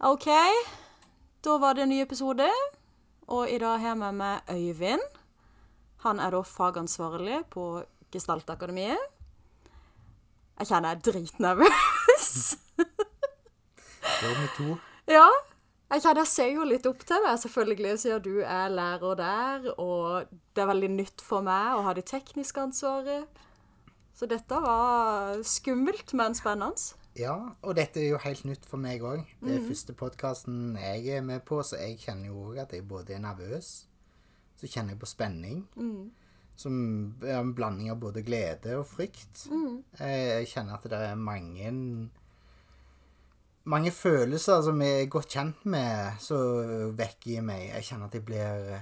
OK, da var det en ny episode. Og i dag har jeg med meg Øyvind. Han er da fagansvarlig på Gestaltakademiet. Jeg kjenner jeg er dritnervøs. Da er vi to. ja. Jeg kjenner jeg ser jo litt opp til deg, selvfølgelig, siden du er lærer der. Og det er veldig nytt for meg å ha det tekniske ansvaret. Så dette var skummelt, men spennende. Ja, og dette er jo helt nytt for meg òg. Det er første podkasten jeg er med på, så jeg kjenner jo òg at jeg både er nervøs, så kjenner jeg på spenning. Som er en blanding av både glede og frykt. Mm. Jeg kjenner at det er mange mange følelser som jeg er godt kjent med, som vekker i meg. Jeg kjenner at jeg blir,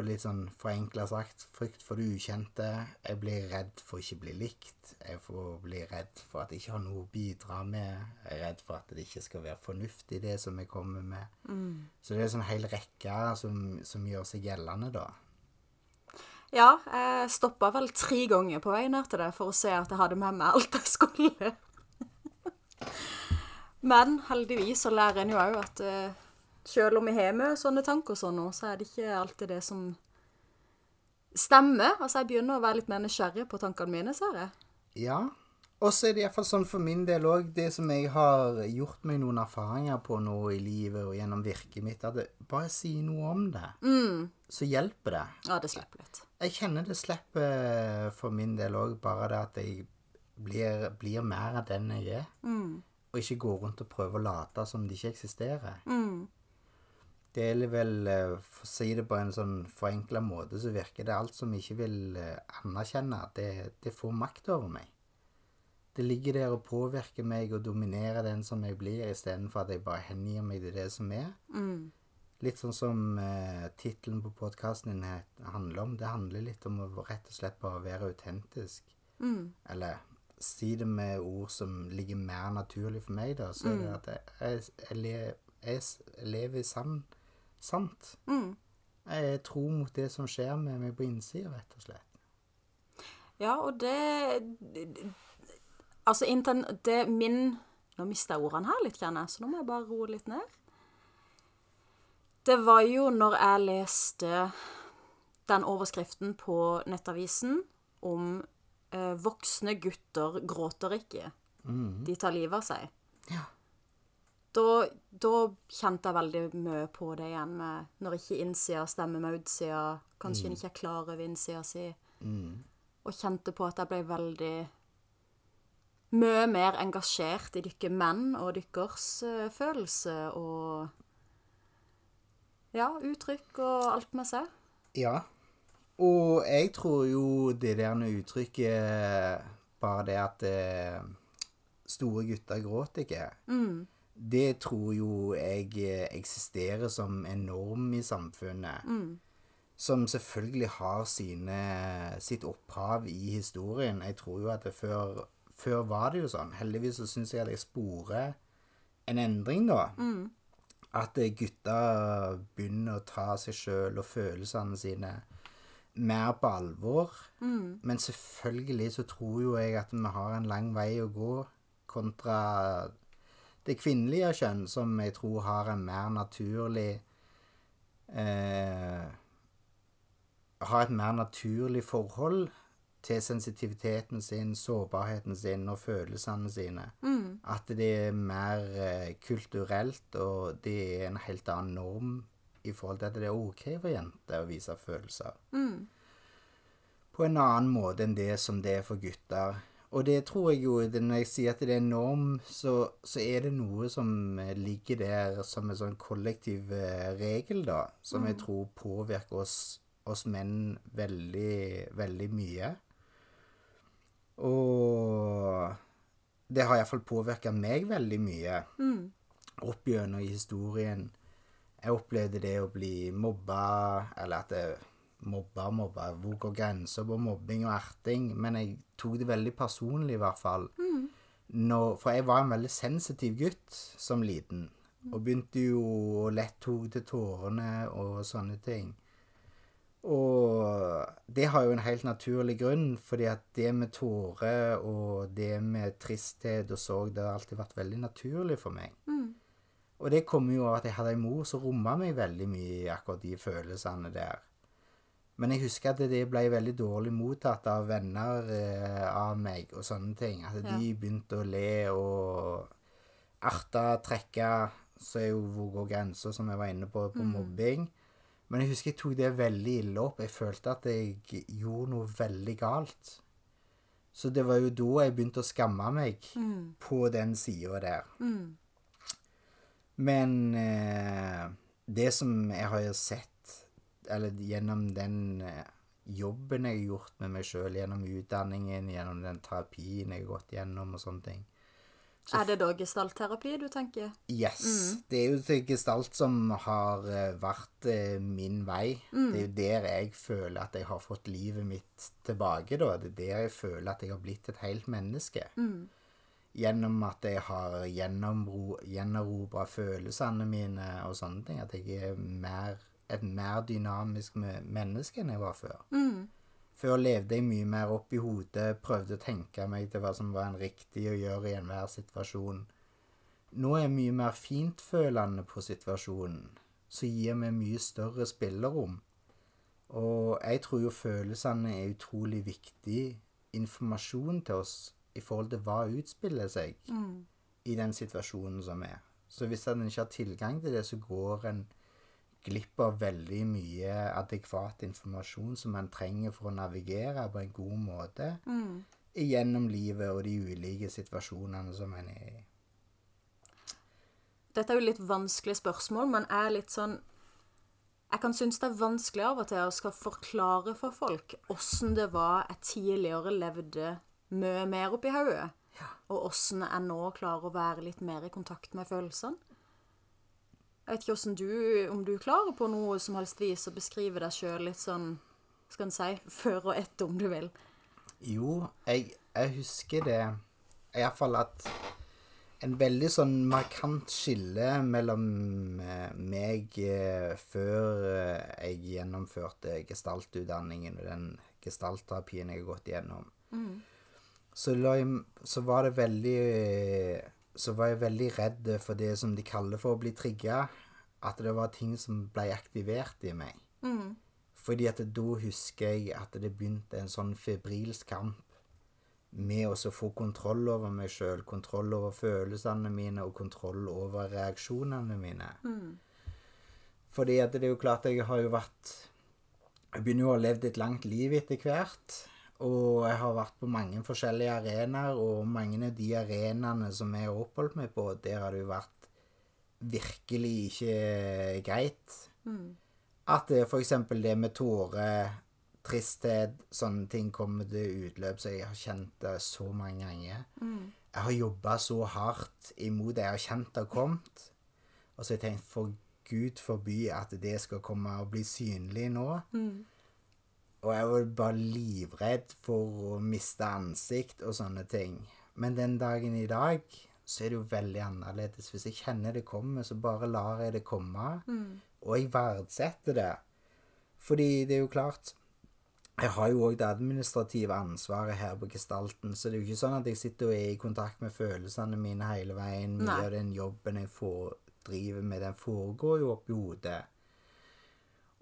på litt sånn forenkla sagt, frykt for det ukjente. Jeg blir redd for ikke å bli likt. Jeg får bli redd for at jeg ikke har noe å bidra med. Jeg er redd for at det ikke skal være fornuftig, det som jeg kommer med. Så det er en sånn hel rekke som, som gjør seg gjeldende, da. Ja, jeg stoppa vel tre ganger på vei ned til det for å se at jeg hadde med meg alt jeg skulle. Men heldigvis så lærer en jo òg at eh, selv om vi har med sånne tanker og sånn så er det ikke alltid det som stemmer. Altså, jeg begynner å være litt mer nysgjerrig på tankene mine, ser jeg. Ja. Og så er det iallfall sånn for min del òg, det som jeg har gjort meg noen erfaringer på nå i livet og gjennom virket mitt, at bare si noe om det, så hjelper det. Ja, det slipper litt. Jeg kjenner det slipper for min del òg, bare det at jeg blir, blir mer av den jeg er. Og ikke går rundt og prøver å late som det ikke eksisterer. Det er vel, eh, for å si det på en sånn forenkla måte, så virker det alt som ikke vil eh, anerkjenne, det, det får makt over meg. Det ligger der og påvirker meg og dominerer den som jeg blir, istedenfor at jeg bare hengir meg til det som er. Litt sånn som eh, tittelen på podkasten din handler om. Det handler litt om å rett og slett bare være autentisk. Eller si det med ord som ligger mer naturlig for meg, da. Så er det at jeg, jeg, jeg, jeg, lever sann, sant. Jeg er tro mot det som skjer med meg på innsida, rett og slett. Ja, og det Altså, det min Nå mista jeg ordene her litt, kjenner jeg, så nå må jeg bare roe litt ned. Det var jo når jeg leste den overskriften på Nettavisen om eh, 'Voksne gutter gråter ikke'. De tar livet av seg. Ja. Da, da kjente jeg veldig mye på det igjen med når ikke innsida stemmer med utsida. Kanskje en ikke er klar over innsida si. Og kjente på at jeg ble veldig mye mer engasjert i dere menn og deres uh, følelse og ja, uttrykk og alt med seg. Ja. Og jeg tror jo det der med uttrykket Bare det at uh, store gutter gråter ikke, det tror jo jeg eh, eksisterer som en norm i samfunnet. Som selvfølgelig har sine, sitt opphav i historien. Jeg tror jo at det før, før var det jo sånn. Heldigvis så syns jeg at jeg sporer en endring, da. At eh, gutter begynner å ta seg sjøl og følelsene sine mer på alvor. Men selvfølgelig så tror jo jeg at vi har en lang vei å gå kontra det kvinnelige kjønn, som jeg tror har en mer naturlig eh, Har et mer naturlig forhold til sensitiviteten sin, sårbarheten sin og følelsene sine. At det er mer eh, kulturelt, og det er en helt annen norm i forhold til at det er OK for jenter å vise følelser. På en annen måte enn det som det er for gutter. Og det tror jeg jo, når jeg sier at det er en norm, så, så er det noe som eh, ligger der som en sånn kollektiv eh, regel, da. Som jeg tror påvirker oss, oss menn veldig, veldig mye. Og det har iallfall påvirka meg veldig mye opp gjennom i historien. Jeg opplevde det å bli mobba, eller at jeg mobba mobba. Hvor går grensa på mobbing og erting? Men jeg tok det veldig personlig, i hvert fall. Når, for jeg var en veldig sensitiv gutt som liten. Og begynte jo å lett tok til tårene og sånne ting. Og det har jo en helt naturlig grunn, fordi at det med tårer og det med tristhet og sorg, det har alltid vært veldig naturlig for meg. Og det kommer jo av at jeg hadde en mor som romma meg veldig mye i akkurat de følelsene der. Men jeg husker at det ble veldig dårlig mottatt av venner eh, av meg og sånne ting. At de begynte å le og erte, trekke, så er jo hvor går grensa, som jeg var inne på, på mobbing. Men jeg husker jeg tok det veldig ille opp. Jeg følte at jeg gjorde noe veldig galt. Så det var jo da jeg begynte å skamme meg på den sida der. Men eh, det som jeg har sett, eller gjennom den eh, jobben jeg har gjort med meg sjøl, gjennom utdanningen, gjennom den terapien jeg har gått gjennom og sånne ting Er det da gestaltterapi du tenker? Yes. Det er jo til gestalt som har eh, vært eh, min vei. Det er jo der jeg føler at jeg har fått livet mitt tilbake, da. Det er der jeg føler at jeg har blitt et helt menneske. Gjennom at jeg har gjennomro- gjenerobra følelsene mine og sånne ting. At jeg er mer, et mer dynamisk me- menneske enn jeg var før. Før levde jeg mye mer opp i hodet, prøvde å tenke meg til hva som var en riktig å gjøre i enhver situasjon. Nå er jeg mye mer fintfølende på situasjonen, så gir meg mye større spillerom. Og jeg tror jo følelsene er utrolig viktig informasjon til oss i forhold til hva utspiller seg i den situasjonen som er. Så hvis en ikke har tilgang til det, så går en glipp av veldig mye adekvat informasjon som man trenger for å navigere på en god måte gjennom livet og de ulike situasjonene som en er i. Dette er jo litt vanskelig spørsmål, men er litt sånn Jeg kan synes det er vanskelig av og til å skal forklare for folk åssen det var jeg tidligere levde mye mer oppi hodet, og åssen jeg nå klarer å være litt mer i kontakt med følelsene. Jeg vet ikke du, om du klarer på noe som helst vis å beskrive deg sjøl litt sånn, skal en si, før og etter, om du vil. Jo, jeg, jeg husker det Iallfall at en veldig sånn markant skille mellom eh, meg eh, før eh, jeg gjennomførte gestaltutdanningen og den gestaltterapien jeg har gått igjennom. Så, så var det veldig Så var jeg veldig redd for det som de kaller for å bli trigga. At det var ting som ble aktivert i meg. Fordi at da husker jeg at det begynte en sånn febrilsk kamp med å få kontroll over meg sjøl, kontroll over følelsene mine og kontroll over reaksjonene mine. Fordi at det er jo klart jeg har jo vært Jeg begynner jo å ha levd et langt liv etter hvert. Og jeg har vært på mange forskjellige arenaer, og mange av de arenaene som jeg har oppholdt meg på, der har det jo vært virkelig ikke greit. At det f.eks. det med tårer, tristhet, sånne ting kommer til utløp, så jeg har kjent det så mange ganger. Jeg har jobba så hardt imot det. Jeg har kjent har kommet. Og så har jeg tenkt for Gud forby at det skal komme og bli synlig nå. Og jeg var bare livredd for å miste ansikt og sånne ting. Men den dagen i dag så er det jo veldig annerledes. Hvis jeg kjenner det kommer, så bare lar jeg det komme. Og jeg verdsetter det. Fordi det er jo klart Jeg har jo òg det administrative ansvaret her på Gestalten, så det er jo ikke sånn at jeg sitter og er i kontakt med følelsene mine hele veien. Mye av den jobben jeg får, driver med, den foregår jo oppi hodet.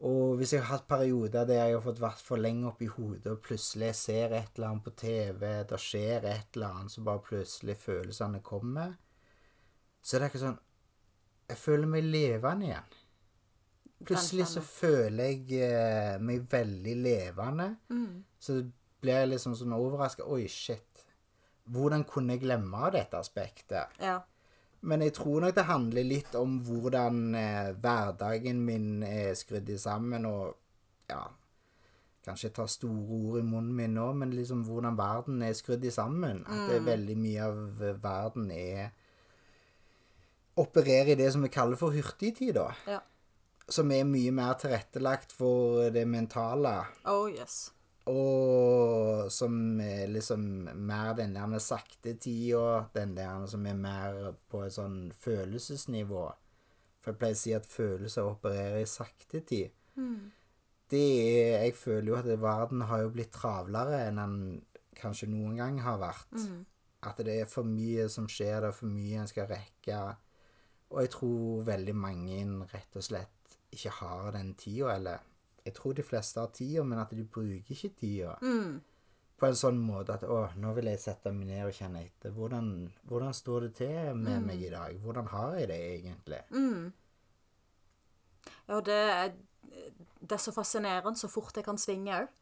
Og hvis jeg har hatt perioder der jeg har fått vært for lenge oppi hodet, og plutselig jeg ser et eller annet på TV, det skjer et eller annet, så bare plutselig følelsene kommer, så er det ikke sånn Jeg føler meg levende igjen. Plutselig så føler jeg eh, meg veldig levende. Så blir jeg liksom sånn overraska. Oi, shit. Hvordan kunne jeg glemme dette aspektet? Ja. Men jeg tror nok det handler litt om hvordan eh, hverdagen min er skrudd sammen, og ja Kanskje jeg tar store ord i munnen min nå, men liksom hvordan verden er skrudd sammen. At det er veldig mye av eh, verden er Opererer i det som vi kaller for hurtigtid, da. ja. Som er mye mer tilrettelagt for det mentale. Oh yes. Og som er liksom mer den der sakte tida, den der som er mer på et sånn følelsesnivå. For jeg pleier å si at følelser opererer i sakte tid. Det er Jeg føler jo at verden har jo blitt travlere enn den kanskje noen gang har vært. At det er for mye som skjer, det er for mye en skal rekke. Og jeg tror veldig mange rett og slett ikke har den tida, eller jeg tror de fleste har tida, men at de bruker ikke tida. På en sånn måte at å, nå vil jeg sette meg ned og kjenne etter. Hvordan, hvordan står det til med meg i dag? Hvordan har jeg det egentlig? Ja, det er, det er så fascinerende så fort jeg kan svinge òg.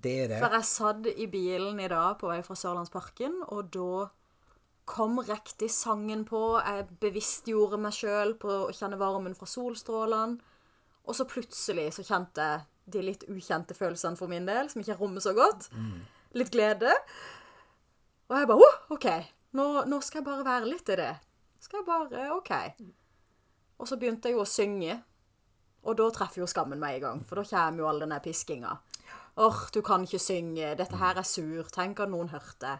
Det er det. For jeg satt i bilen i dag på vei fra Sørlandsparken, og da kom riktig sangen på. Jeg bevisstgjorde meg sjøl på å kjenne varmen fra solstrålene. Og så plutselig så kjente jeg de litt ukjente følelsene for min del, som ikke rommer så godt. Litt glede. Og jeg bare oh, OK, nå, nå skal jeg bare være litt i det. Skal jeg bare OK. Og så begynte jeg jo å synge. Og da treffer jo skammen meg i gang, for da kommer jo all den der piskinga. Åh, du kan ikke synge, dette her er sur, tenk at noen hørte.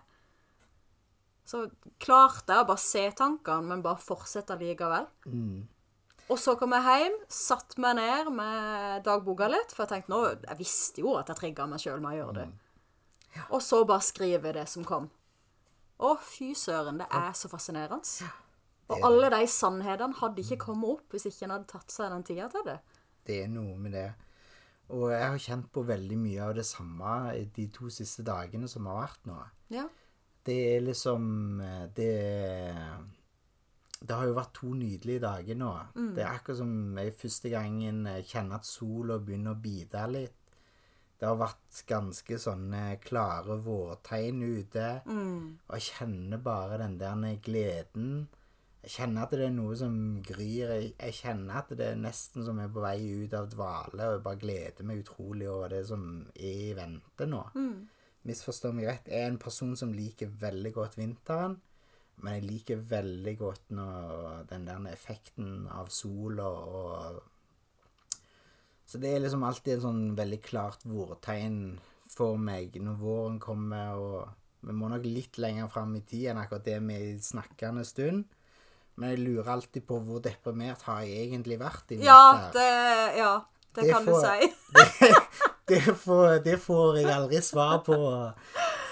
Så klarte jeg å bare se tankene, men bare fortsette likevel. Og så kom jeg hjem, satt meg ned med dagboka litt, for jeg tenkte nå, jeg visste jo at jeg trigga meg sjøl med å gjøre det. Og så bare skrive det som kom. Å, fy søren, det er så fascinerende. Og alle de sannhetene hadde ikke kommet opp hvis ikke en hadde tatt seg den tida til det. Det er noe med det. Og jeg har kjent på veldig mye av det samme de to siste dagene som har vært nå. Ja. Det er liksom Det Det Det har jo vært to nydelige dager nå. Det er akkurat som jeg første gangen eh, kjenner at sola begynner å bite litt. Det har vært ganske sånne klare vårtegn ute. Og jeg kjenner bare den der gleden. Jeg kjenner at det er noe som gryr. Jeg, kjenner at det er nesten som jeg er på vei ut av dvale, og jeg bare gleder meg utrolig over det som er i vente nå. Misforstår meg rett. Jeg er en person som liker veldig godt vinteren. Men jeg liker veldig godt når den der effekten av sola og Så det er liksom alltid en sånn veldig klart vårtegn for meg når våren kommer, og vi må nok litt lenger fram i tid enn akkurat det med snakkende stund. Men jeg lurer alltid på hvor deprimert har jeg egentlig vært i Ja, det, ja, det, Det kan får- du si. Det, det, får, det får jeg aldri svar på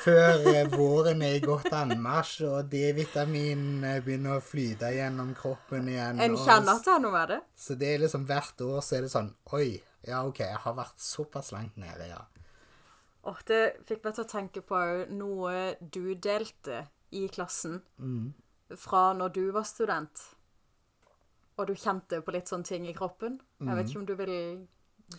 før eh, våren er i godt anmarsj og D-vitamin eh, begynner å flyte gjennom kroppen igjen. En og- kjenner til noe med det. Så det er liksom hvert år så er det sånn Oi, ja OK, jeg har vært såpass langt nede, ja. Åh, det fikk meg til å tenke på noe du delte i klassen fra når du var student. Og du kjente på litt sånne ting i kroppen. Jeg vet ikke om du vil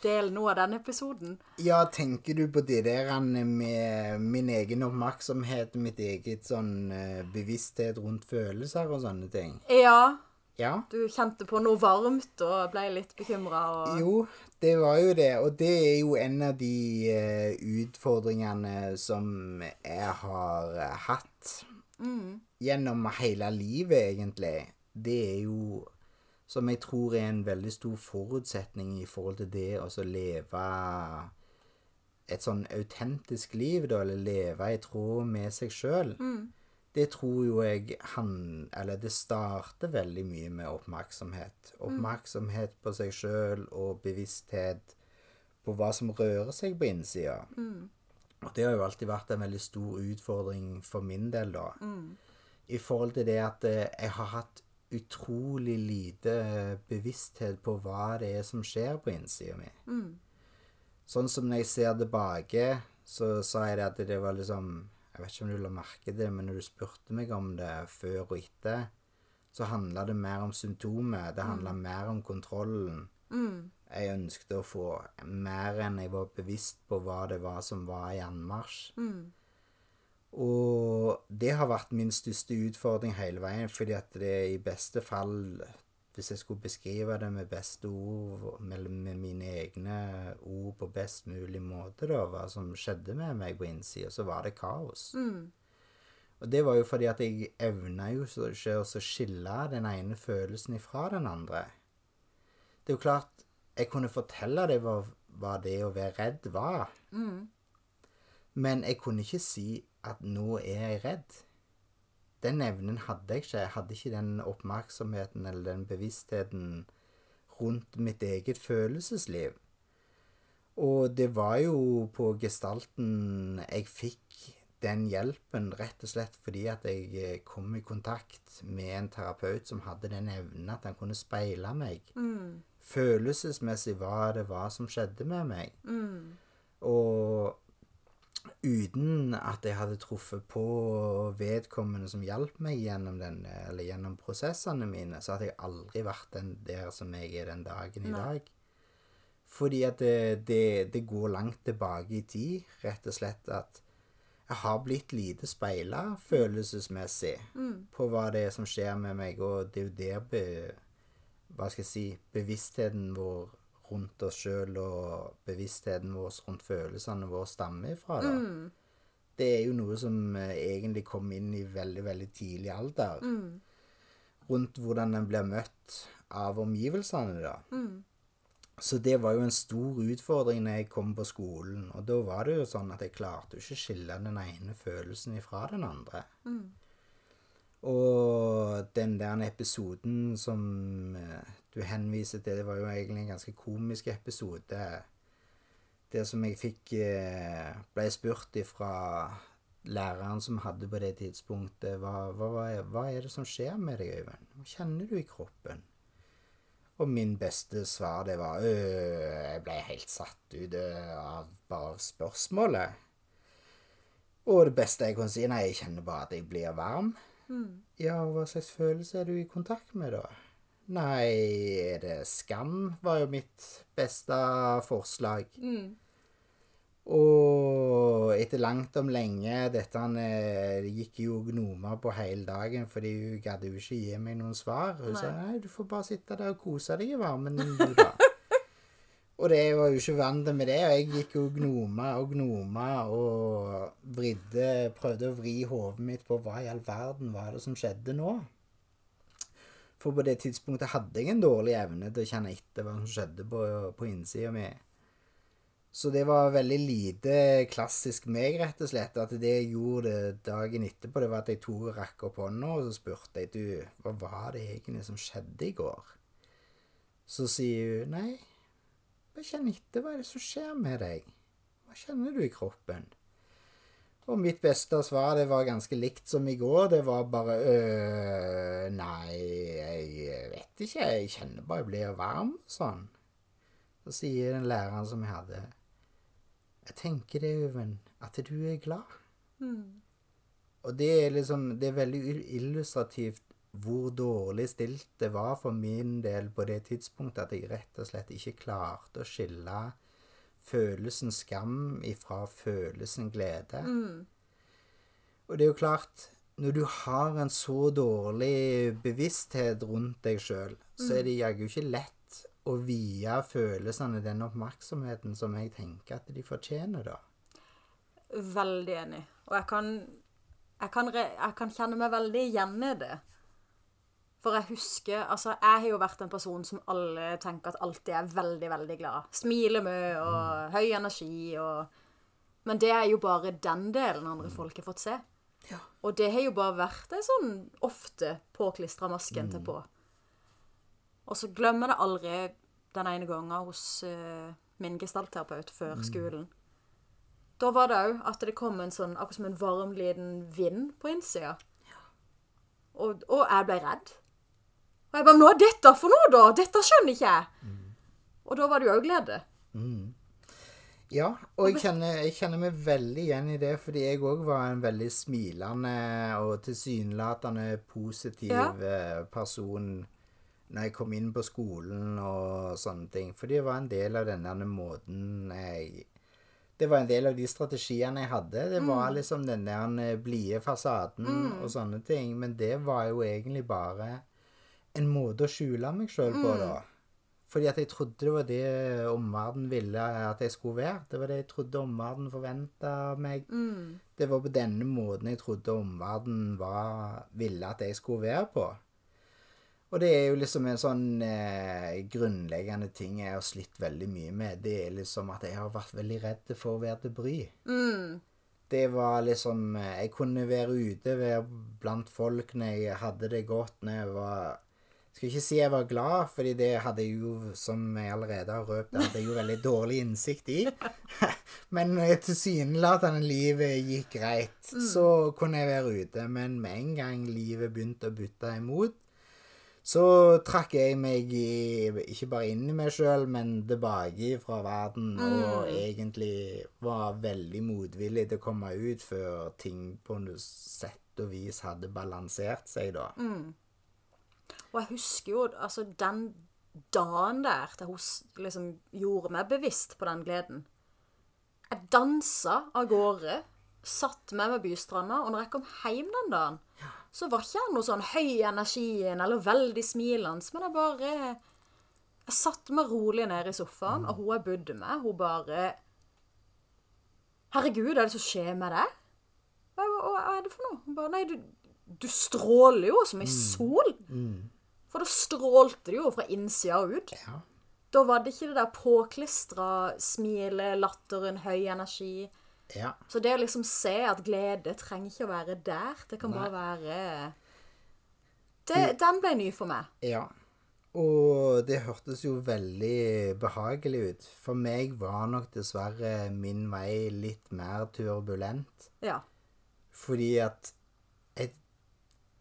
dele noe av denne episoden? Ja, tenker du på det der med min egen oppmerksomhet, mitt eget sånn eh, bevissthet rundt følelser og sånne ting? Ja, Ja. du kjente på noe varmt og ble litt bekymra og Jo, det var jo det. Og det er jo en av de eh, utfordringene som jeg har hatt hatt gjennom hele livet, egentlig. Det er jo som jeg tror er en veldig stor forutsetning i forhold til det å leve et sånn autentisk liv, da, eller leve i tråd med seg sjøl. Det tror jo jeg han Eller det starter veldig mye med oppmerksomhet. Oppmerksomhet på seg sjøl og bevissthet på hva som rører seg på innsida. Og det har jo alltid vært en veldig stor utfordring for min del, da. I forhold til det at eh, jeg har hatt utrolig lite bevissthet på hva det er som skjer på innsida mi. Sånn som når jeg ser tilbake, så sa jeg det at det var liksom Jeg vet ikke om du la merke til det, men når du spurte meg om det før og etter, så handla det mer om symptomet. Det handla mer om kontrollen. Jeg ønsket å få mer enn jeg var bevisst på hva det var som var i anmarsj. Og det har vært min største utfordring hele veien, fordi at det i beste fall Hvis jeg skulle beskrive det med beste ord, med, med mine egne ord på best mulig måte, da, hva som skjedde med meg på innsida, så var det kaos. Og det var jo fordi at jeg evna jo ikke å skille den ene følelsen ifra den andre. Det er jo klart, jeg kunne fortelle deg hva, hva det å være redd var. Men jeg kunne ikke si at nå er jeg redd. Den evnen hadde jeg ikke. Jeg hadde ikke den oppmerksomheten eller den bevisstheten rundt mitt eget følelsesliv. Og det var jo på gestalten jeg fikk den hjelpen rett og slett fordi at jeg kom i kontakt med en terapeut som hadde den evnen at han kunne speile meg. Følelsesmessig hva det var som skjedde med meg. Og uten at jeg hadde truffet på vedkommende som hjalp meg gjennom, den, eller gjennom prosessene mine, så hadde jeg aldri vært den der som jeg er den dagen i dag. Fordi at det, det, det går langt tilbake i tid, rett og slett at jeg har blitt lite speila følelsesmessig på hva det er som skjer med meg, og det er jo der be, hva skal jeg si, bevisstheten vår rundt oss sjøl og bevisstheten vår rundt følelsene våre stammer ifra. da. Det er jo noe som eh, egentlig kom inn i veldig, veldig tidlig alder. Rundt hvordan en blir møtt av omgivelsene, da. Så det var jo en stor utfordring når jeg kom på skolen. Og da var det jo sånn at jeg klarte jo ikke å skille den ene følelsen ifra den andre. Og den der episoden som eh, du henviser til, det var jo egentlig en ganske komisk episode. Det som jeg fikk eh, ble spurt ifra læreren som hadde på det tidspunktet, hva, hva, hva- er det som skjer med deg, Øyvind? Hva kjenner du i kroppen? Og min beste svar, det var øh, Jeg ble helt satt ut øh, av bare spørsmålet. Og det beste jeg kunne si, nei, jeg kjenner bare at jeg blir varm. Ja, og hva slags følelse er du i kontakt med, da? Nei, det skam, var jo mitt beste forslag. Og etter langt om lenge Dette han eh, gikk jo gnomer på hele dagen, fordi hun gadd jo ikke gi meg noen svar. Hun sa nei, du får bare sitte der og kose deg i varmen din, du, da. og det var jo ikke vant med det, og jeg gikk jo gnoma og gnoma og vridde Prøvde å vri hodet mitt på hva i all verden var det som skjedde nå. For på det tidspunktet hadde jeg en dårlig evne til å kjenne etter hva som skjedde på, på innsida mi. Så det var veldig lite klassisk meg, rett og slett. At det jeg gjorde dagen etterpå, det var at jeg tok og rakk opp hånda, og så spurte jeg du, hva var det egentlig som skjedde i går? Så sier hun nei, bare kjenn etter, hva er det som skjer med deg? Hva kjenner du i kroppen? Og mitt beste svar det var ganske likt som i går. Det var bare øh, Nei, jeg vet ikke. Jeg kjenner bare jeg blir varm. Sånn. Så sier den læreren som jeg hadde Jeg tenker det, Øven, at du er glad. Og det er liksom Det er veldig illustrativt hvor dårlig stilt det var for min del på det tidspunktet at jeg rett og slett ikke klarte å skille følelsen skam ifra følelsen glede. Og det er jo klart Når du har en så dårlig bevissthet rundt deg sjøl, så er det jaggu ikke lett å vie følelsene den oppmerksomheten som jeg tenker at de fortjener, da. Veldig enig. Og jeg kan, jeg kan, re- jeg kan kjenne meg veldig igjen i det. For jeg husker Altså, jeg har jo vært en person som alle tenker at alltid er veldig, veldig glad. Smiler mye og høy energi og Men det er jo bare den delen andre folk har fått se. Ja. Og det har jo bare vært ei sånn ofte påklistra masken til på. Og så glemmer jeg det aldri den ene gangen hos uh, min gestaltterapeut før skolen. Da var det òg at det kom en sånn, akkurat som en varm, liten vind på innsida. Og, og jeg ble redd. Og jeg bare 'Hva er dette for noe, da? Dette skjønner ikke jeg.' Og da var det jo òg glede. Ja, og jeg kjenner, jeg kjenner meg veldig igjen i det, fordi jeg òg var en veldig smilende og tilsynelatende positiv Ja. eh, person når jeg kom inn på skolen og sånne ting. For det var en del av denne måten jeg Det var en del av de strategiene jeg hadde. Det var liksom den der blide fasaden og sånne ting. Men det var jo egentlig bare en måte å skjule meg sjøl på, da. Fordi at jeg trodde det var det omverdenen ville at jeg skulle være. Det var det jeg trodde omverdenen forventa meg. Det var på denne måten jeg trodde omverdenen var, ville at jeg skulle være på. Og det er jo liksom en sånn eh, grunnleggende ting jeg har slitt veldig mye med. Det er liksom at jeg har vært veldig redd for å være til bry. Det var liksom eh, Jeg kunne være ute, være blant folk når jeg hadde det godt, når jeg var Skal ikke si jeg var glad, fordi det hadde jeg jo, som jeg allerede har røpt, det hadde jeg jo veldig dårlig innsikt i. Men tilsynelatende livet gikk greit, så kunne jeg være ute. Men med en gang livet begynte å butte imot, så trakk jeg meg i, ikke bare inn i meg sjøl, men tilbake fra verden, og egentlig var veldig motvillig til å komme ut før ting på noe sett og vis hadde balansert seg, da. Og jeg husker jo altså den dagen der da hun liksom gjorde meg bevisst på den gleden. Jeg dansa av gårde, satt meg ved bystranda, og når jeg kom hjem den dagen, så var ikke jeg noe sånn høy i energien eller veldig smilende, men jeg bare Jeg satte meg rolig ned i sofaen, og hun jeg bodde med, hun bare Herregud, hva er det som skjer med deg? Hva, hva er det for noe? Hun bare Nei, du, du stråler jo som ei sol. For da strålte det jo fra innsida og ut. Ja. Da var det ikke det der påklistra smilet, latteren, høy energi. Ja. Så det å liksom se at glede trenger ikke å være der. Det kan bare være det, Den ble ny for meg. Ja. Og det hørtes jo veldig behagelig ut. For meg var nok dessverre min vei litt mer turbulent. Ja. Fordi at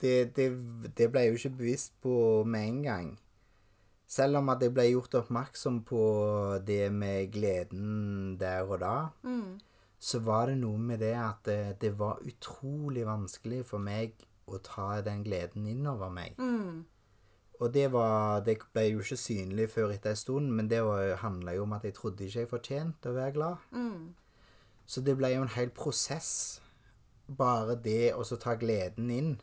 det, det, det ble jeg jo ikke bevisst på med en gang. Selv om at jeg ble gjort oppmerksom på det med gleden der og da, så var det noe med det at det, det var utrolig vanskelig for meg å ta den gleden innover meg. Og det, var, det ble jo ikke synlig før etter en stund, men det handla jo om at jeg trodde ikke jeg fortjente å være glad. Så det ble jo en hel prosess, bare det å så ta gleden inn.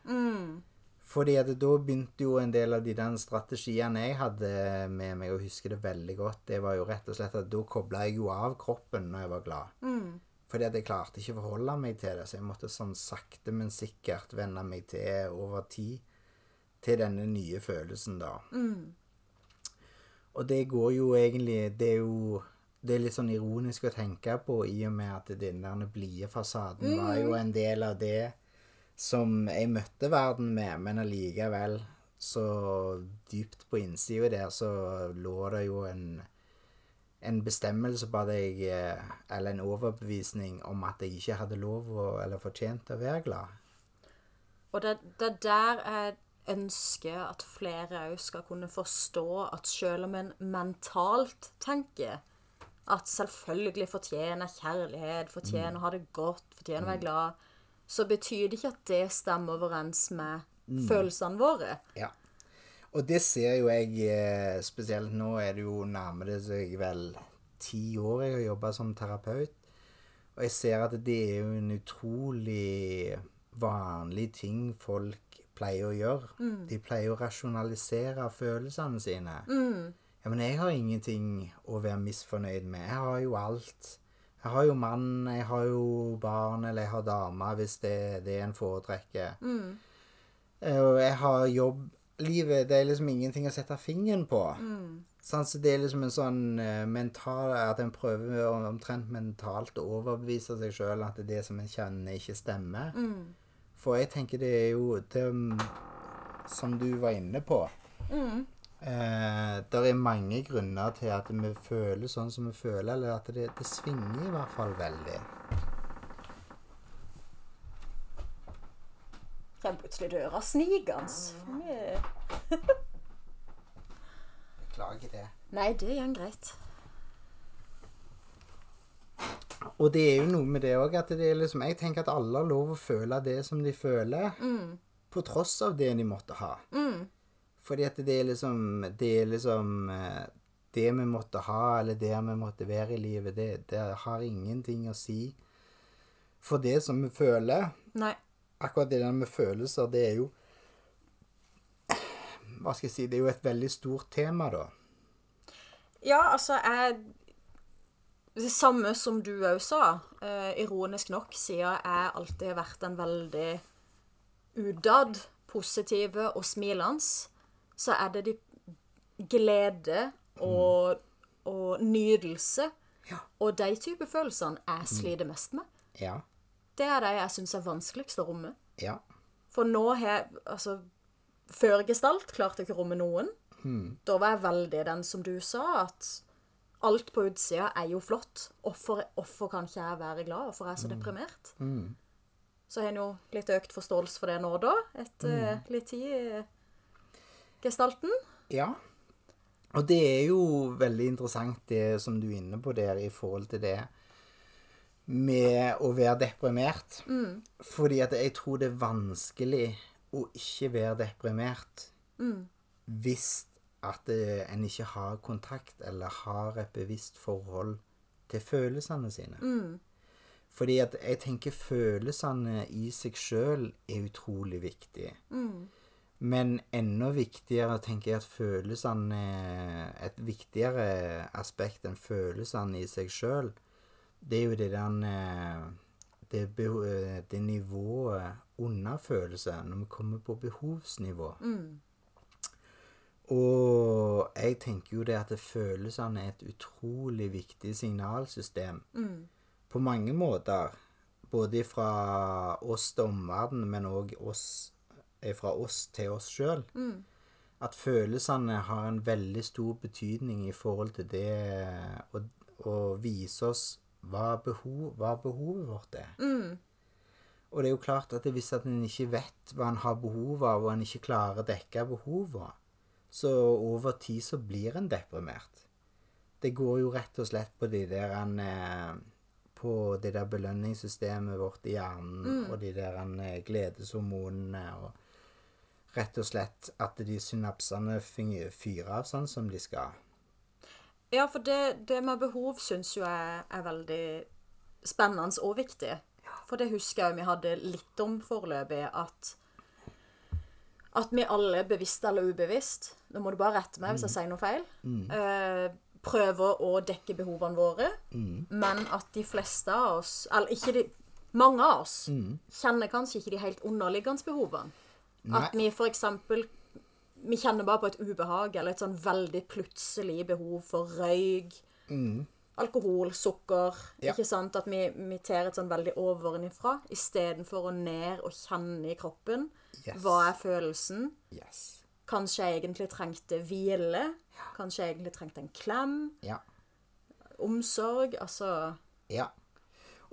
Fordi at da begynte jo en del av de den strategiene jeg hadde med meg, og husker det veldig godt, det var jo rett og slett at da kobla jeg jo av kroppen når jeg var glad. Fordi at jeg klarte ikke å forholde meg til det, så jeg måtte sånn sakte, men sikkert venne meg til over tid til denne nye følelsen, da. Og det går jo egentlig Det er jo det er litt sånn ironisk å tenke på, i og med at den der blide fasaden var jo en del av det som jeg møtte verden med, men allikevel så dypt på innsida der så lå det jo en en bestemmelse på at jeg eh, Eller en overbevisning om at jeg ikke hadde lov å, eller fortjent å være glad. Og det, det er der jeg ønsker at flere òg skal kunne forstå at selv om en mentalt tenker at selvfølgelig fortjener kjærlighet, fortjener å ha det godt, fortjener å være glad, så betyr det ikke at det stemmer overens med følelsene våre. Ja. Og det ser jo jeg eh, spesielt nå er det jo nærmer det seg vel ti år jeg har jobba som terapeut. Og jeg ser at det er jo en utrolig vanlig ting folk pleier å gjøre. De pleier å rasjonalisere følelsene sine. Ja, men jeg har ingenting å være misfornøyd med. Jeg har jo alt. Jeg har jo mann, jeg har jo barn, eller jeg har dame, hvis det, det er en foretrekker. Eh, Og jeg har jobb Livet, det er liksom ingenting å sette fingeren på. Sånn, så det er liksom en sånn eh, mental At en prøver omtrent mentalt å overbevise seg sjøl at det som en kjenner, ikke stemmer. For jeg tenker det er jo det mm, Som du var inne på. Eh, det er mange grunner til at vi føler sånn som vi føler, eller at det, det svinger i hvert fall veldig. Kommer plutselig døra snikende. Beklager det. Nei, det går greit. Og det er jo noe med det òg at det er liksom Jeg tenker at alle har lov å føle det som de føler, på tross av det de måtte ha. Fordi at det er liksom Det er liksom eh, Det vi måtte ha, eller det vi måtte være i livet, det, det har ingenting å si for det som vi føler. Nei. Akkurat det der med følelser, det er jo Hva skal jeg si Det er jo et veldig stort tema, da. Ja, altså, jeg Det samme som du òg sa. eh, ironisk nok, siden jeg alltid har vært en veldig utad, positiv og smilende, så er det de glede og, og nydelse. Ja. og de type følelsene jeg sliter mest med. Ja. Det er de jeg syns er vanskeligst å romme. Ja. For nå har Altså, førgestalt, klarte ikke å romme noen. Da var jeg veldig den som du sa, at alt på utsida er jo flott. Hvorfor, kan ikke jeg være glad? Hvorfor er jeg så deprimert? Så har en jo litt økt forståelse for det nå, da, etter eh, litt tid i gestalten. Ja. Og det er jo veldig interessant det som du er inne på der i forhold til det med å være deprimert. Mm. Fordi at jeg tror det er vanskelig å ikke være deprimert hvis at eh, en ikke har kontakt eller har et bevisst forhold til følelsene sine. Mm. Fordi at jeg tenker følelsene i seg sjøl er utrolig viktig. Men enda viktigere tenker jeg at følelsene Et viktigere aspekt enn følelsene i seg sjøl, det er jo det der eh, det, eh, det nivået under følelse, når vi kommer på behovsnivå. Og jeg tenker jo det at følelsene er et utrolig viktig signalsystem. På mange måter. Både fra oss til omverdenen, men òg oss, eh, fra oss til oss sjøl. At følelsene har en veldig stor betydning i forhold til det å, å vise oss hva, behov, hva behovet vårt er. Og det er jo klart at hvis at en ikke vet hva en har behov av, og en ikke klarer å dekke behovene, så over tid så blir en deprimert. Det går jo rett og slett på de der en, eh, På det der belønningssystemet vårt i hjernen, og de der en, eh, gledeshormonene, og rett og slett at de synapsene fy- fyrer av sånn som de skal. Ja, for det, det med behov syns jo jeg er veldig spennende og viktig. For det husker jeg vi hadde litt om foreløpig, at at vi alle, bevisst eller ubevisst Nå må du bare rette meg hvis jeg sier noe feil. eh, prøver å dekke behovene våre, men at de fleste av oss Eller ikke de Mange av oss kjenner kanskje ikke de helt underliggende behovene. At Nei. vi for eksempel Vi kjenner bare på et ubehag eller et sånn veldig plutselig behov for røyk, alkohol, sukker. Ja. Ikke sant? At vi, vi tar et sånn veldig ovenifra istedenfor å ned og kjenne i kroppen. Yes. Hva er følelsen? Yes. Kanskje jeg egentlig trengte hvile. Kanskje jeg egentlig trengte en klem. Ja. Omsorg. Altså Ja.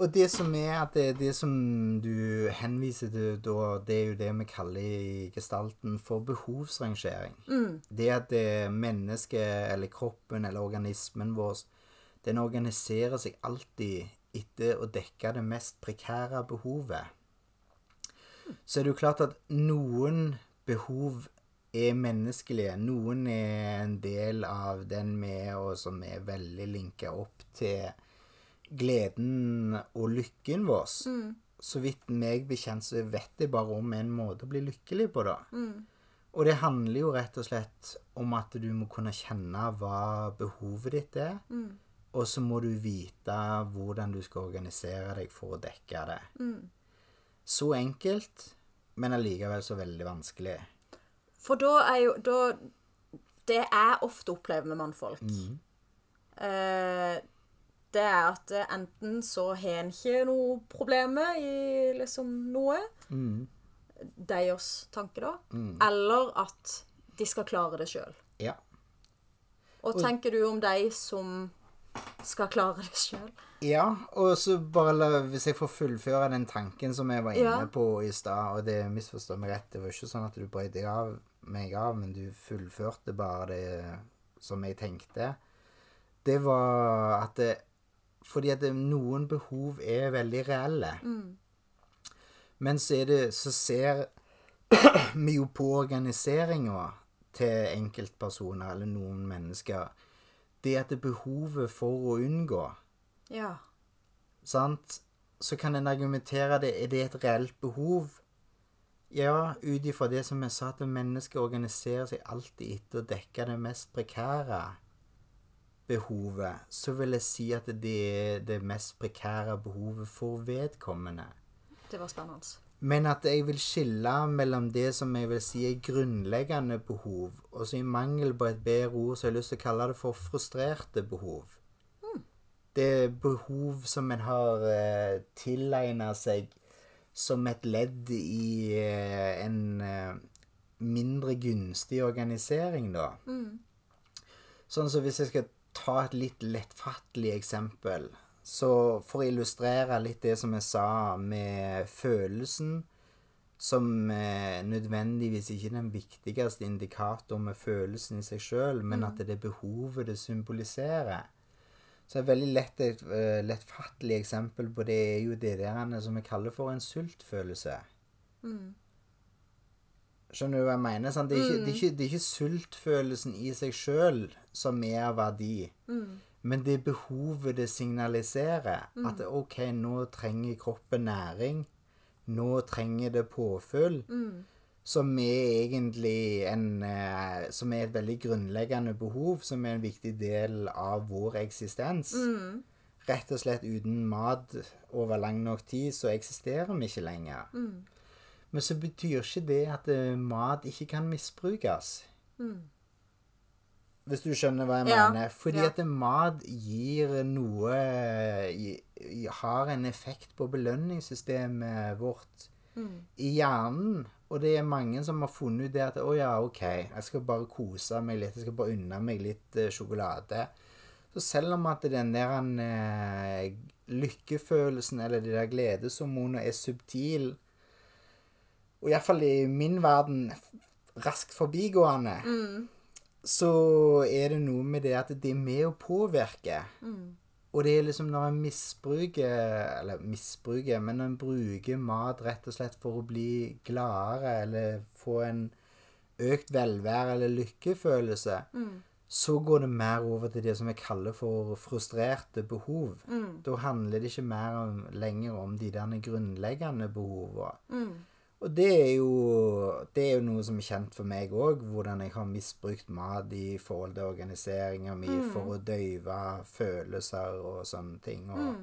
Og det som er at det, det som du henviser til da, det er jo det vi kaller i gestalten for behovsrangering. Det at det mennesket eller kroppen eller organismen vår, den organiserer seg alltid etter å dekke det mest prekære behovet. Så er det jo klart at noen behov er menneskelige. Noen er en del av den vi er, og som er veldig linka opp til gleden og lykken vår. Så vidt meg bekjent, så vet jeg bare om en måte å bli lykkelig på, da. Og det handler jo rett og slett om at du må kunne kjenne hva behovet ditt er. Og så må du vite hvordan du skal organisere deg for å dekke det. Så enkelt, men allikevel så veldig vanskelig. For da er jo da, Det jeg ofte opplever med mannfolk, eh, det er at eh, enten så har en ikke noe problemer i liksom noe Deres tanke, da. Eller at de skal klare det sjøl. Ja. Og tenker du om de som skal klare det sjøl? Ja, og så bare la, hvis jeg får fullføre den tanken som jeg var inne Ja. på i stad, og det misforstår meg rett, det var ikke sånn at du brøt meg av, men du fullførte bare det som jeg tenkte. Det var at det, Fordi at noen behov er veldig reelle. Men så det Så ser vi jo på organiseringa til enkeltpersoner eller noen mennesker. Det at det er behovet for å unngå Ja. sant? Så kan en argumentere det, er det et reelt behov. Ja, ut ifra det som jeg sa, at mennesket organiserer seg alltid etter å dekke det mest prekære behovet, så vil jeg si at det er det mest prekære behovet for vedkommende. Det var spennende. Men at jeg vil skille mellom det som jeg vil si er grunnleggende behov, og så i mangel på et bedre ord, så har jeg lyst til å kalle det for frustrerte behov. Det er behov som en har eh, tilegna seg som et ledd i eh, en eh, mindre gunstig organisering, da. Sånn som hvis jeg skal ta et litt lettfattelig eksempel, så for å illustrere litt det som jeg sa med følelsen, som eh, nødvendigvis ikke er den viktigste indikatoren med følelsen i seg sjøl, men at det er behovet det symboliserer. Så et veldig lett, et, eh, lettfattelig eksempel på det er jo det der som vi kaller for en sultfølelse. Skjønner du hva jeg mener? Sant? Det, er ikke, det, er ikke, det er ikke sultfølelsen i seg sjøl som er av verdi. Men det behovet det signaliserer. At OK, nå trenger kroppen næring. Nå trenger det påfyll. Som er egentlig en eh, Som er et veldig grunnleggende behov, som er en viktig del av vår eksistens. Rett og slett uten mat over lang nok tid, så eksisterer vi ikke lenger. Men så betyr ikke det at uh, mat ikke kan misbrukes. Hvis du skjønner hva jeg Ja, mener. Fordi ja. at mat gir noe Har en effekt på belønningssystemet vårt i hjernen. Og det er mange som har funnet ut det at å ja, OK, jeg skal bare kose meg litt. Jeg skal bare unne meg litt uh, sjokolade. Så selv om at den der uh, lykkefølelsen eller de der gledeshormonene er subtil, og iallfall i min verden raskt forbigående, så er det noe med det at det er med å påvirke. Og det er liksom når en misbruker Eller misbruker, men en bruker mat rett og slett for å bli gladere eller få en økt velvære eller lykkefølelse, så går det mer over til det som jeg kaller for frustrerte behov. Da handler det ikke mer om, lenger om de der grunnleggende behovene. Og det er, jo, det er jo noe som er kjent for meg òg, hvordan jeg har misbrukt mat i forhold til organiseringa mi for å døyve følelser og sånne ting. Og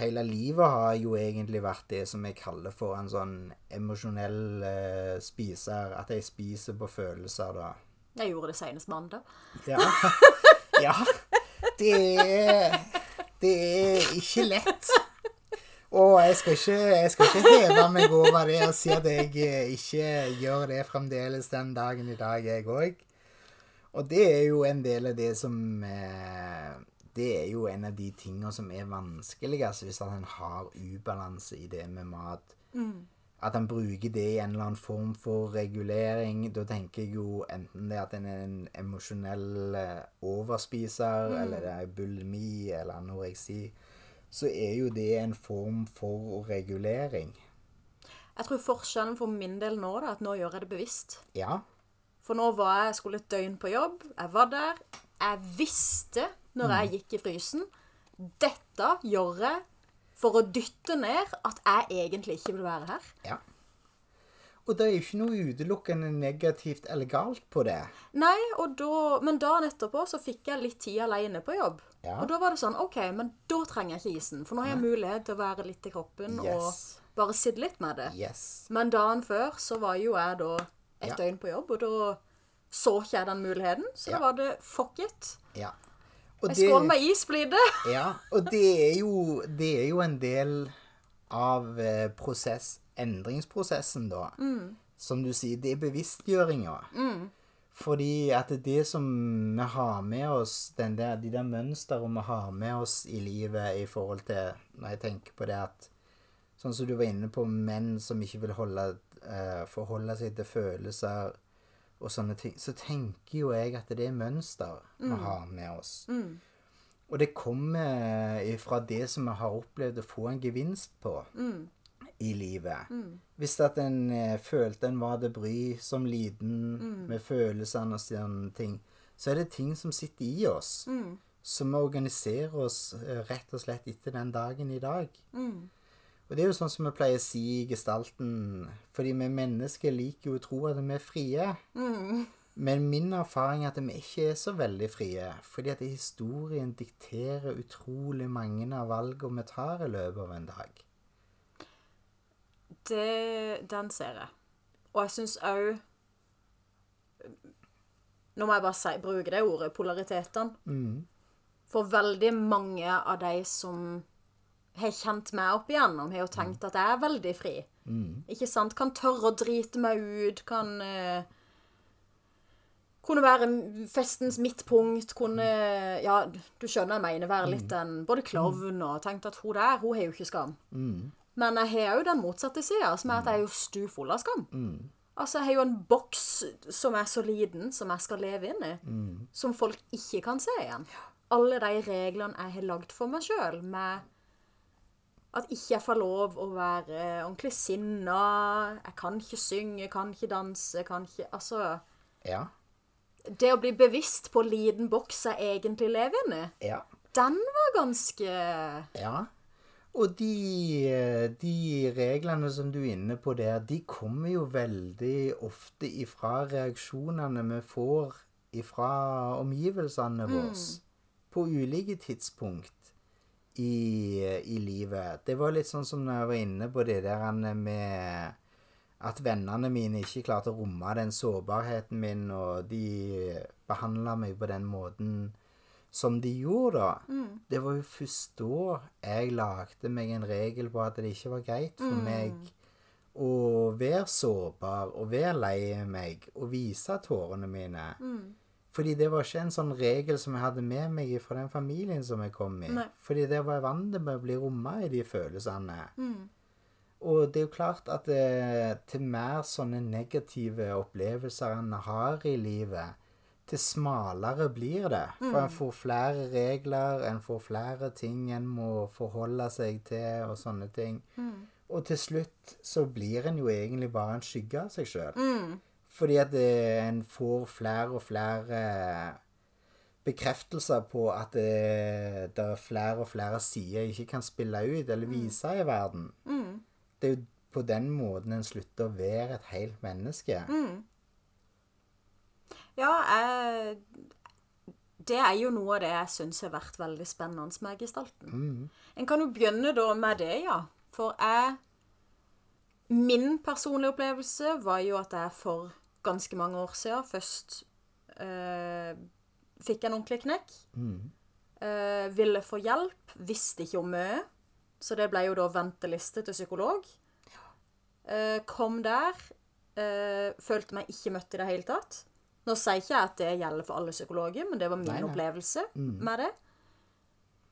hele livet har jo egentlig vært det som jeg kaller for en sånn emosjonell eh, spiser. At jeg spiser på følelser, da. Jeg gjorde det senest mandag. Ja. ja. Det er Det er ikke lett. Og jeg skal, ikke, jeg skal ikke heve meg over det og si at jeg eh, ikke gjør det fremdeles den dagen i dag, jeg òg. Og det er jo en del av det som eh, Det er jo en av de tingene som er vanskeligst hvis en har ubalanse i det med mat. At en bruker det i en eller annen form for regulering. Da tenker jeg jo enten det at en er en emosjonell overspiser, overspiser, eller det er bulimi eller anoreksi, så er jo det en form for regulering. Jeg tror forskjellen for min del nå er at nå gjør jeg det bevisst. Ja. For nå var jeg, skulle et døgn på jobb. Jeg var der. Jeg visste når jeg gikk i frysen Dette gjør jeg for å dytte ned at jeg egentlig ikke vil være her. ja. Og det er jo ikke noe utelukkende negativt eller galt på det. Nei, og da, Men dagen etterpå så fikk jeg litt tid alene på jobb. Ja. Og da var det sånn OK, men da trenger jeg ikke isen. For nå har jeg mulighet til å være litt i kroppen Yes. og bare sitte litt med det. Yes. Men dagen før så var jo jeg da et Ja. døgn på jobb, og da så ikke jeg den muligheten. Så da var det fuck it. Ja. Og Jeg skåler med is, blir det. Ja, og det er jo, det er jo en del av eh, prosess, endringsprosessen, da. Som du sier, det er bevisstgjøringa. Fordi at det som vi har med oss, den der, de der mønstrene vi har med oss i livet i forhold til Når jeg tenker på det at Sånn som du var inne på menn som ikke vil holde, eh, forholde seg til følelser og sånne ting, så tenker jo jeg at det er mønster vi har med oss. Og det kommer ifra det som vi har opplevd å få en gevinst på i livet. Hvis at en eh, følte en var det bry som liten med følelsene og sånne ting, så er det ting som sitter i oss. Så vi organiserer oss eh, rett og slett etter den dagen i dag. Og det er jo sånn som vi pleier å si i gestalten, fordi vi mennesker liker jo å tro at vi er frie. Men min erfaring er at vi ikke er så veldig frie, fordi at historien dikterer utrolig mange av valgene vi tar i løpet av en dag. Det. Den ser jeg. Og jeg syns òg Nå må jeg bare si, bruke det ordet, polaritetene. For veldig mange av de som har kjent meg opp igjennom, har jo tenkt at jeg er veldig fri. Ikke sant? Kan tørre å drite meg ut, kan eh, Kunne være festens midtpunkt, kunne Ja, du skjønner jeg mener, være litt en både klovn og tenkt at hun der, hun har jo ikke skam. Men jeg har jo den motsatte sida, som er at jeg er jo stu full av skam. Altså, jeg har jo en boks som er så liten, som jeg skal leve inn i, som folk ikke kan se igjen. Alle de reglene jeg har lagd for meg sjøl, med at ikke jeg får lov å være ordentlig sinna, jeg kan ikke synge, jeg kan ikke danse, jeg kan ikke Altså, Ja. det å bli bevisst på liten boks jeg egentlig lever inni, Ja. den var ganske Ja. Og de, de reglene som du er inne på der, de kommer jo veldig ofte ifra reaksjonene vi får ifra omgivelsene våre på ulike tidspunkt i, i livet. Det var litt sånn som når jeg var inne på det der med at vennene mine ikke klarte å romme den sårbarheten min, og de behandla meg på den måten som de gjorde, da. Det var jo først da jeg lagde meg en regel på at det ikke var greit for meg å være sårbar og være lei meg og vise tårene mine. Fordi det var ikke en sånn regel som jeg hadde med meg fra den familien som jeg kom i. Nei. Fordi der var jeg vant med å bli romma i de følelsene. Og det er jo klart at det, til mer sånne negative opplevelser en har i livet, til smalere blir det. For en får flere regler, en får flere ting en må forholde seg til, og sånne ting. Og til slutt så blir en jo egentlig bare en skygge av seg sjøl. Fordi at det, en får flere og flere bekreftelser på at det, det er flere og flere sider jeg ikke kan spille ut eller vise i verden. Det er jo på den måten en slutter å være et helt menneske. Ja, jeg Det er jo noe av det jeg syns har vært veldig spennende med gestalten. En kan jo begynne da med det, ja. For jeg Min personlige opplevelse var jo at jeg for ganske mange år siden først øh, fikk en ordentlig knekk. Eh, ville få hjelp, visste ikke om mye. Så det ble jo da venteliste til psykolog. Eh, kom der. Følte meg ikke møtt i det hele tatt. Nå sier ikke jeg at det gjelder for alle psykologer, men det var min Nei, nei. opplevelse med det.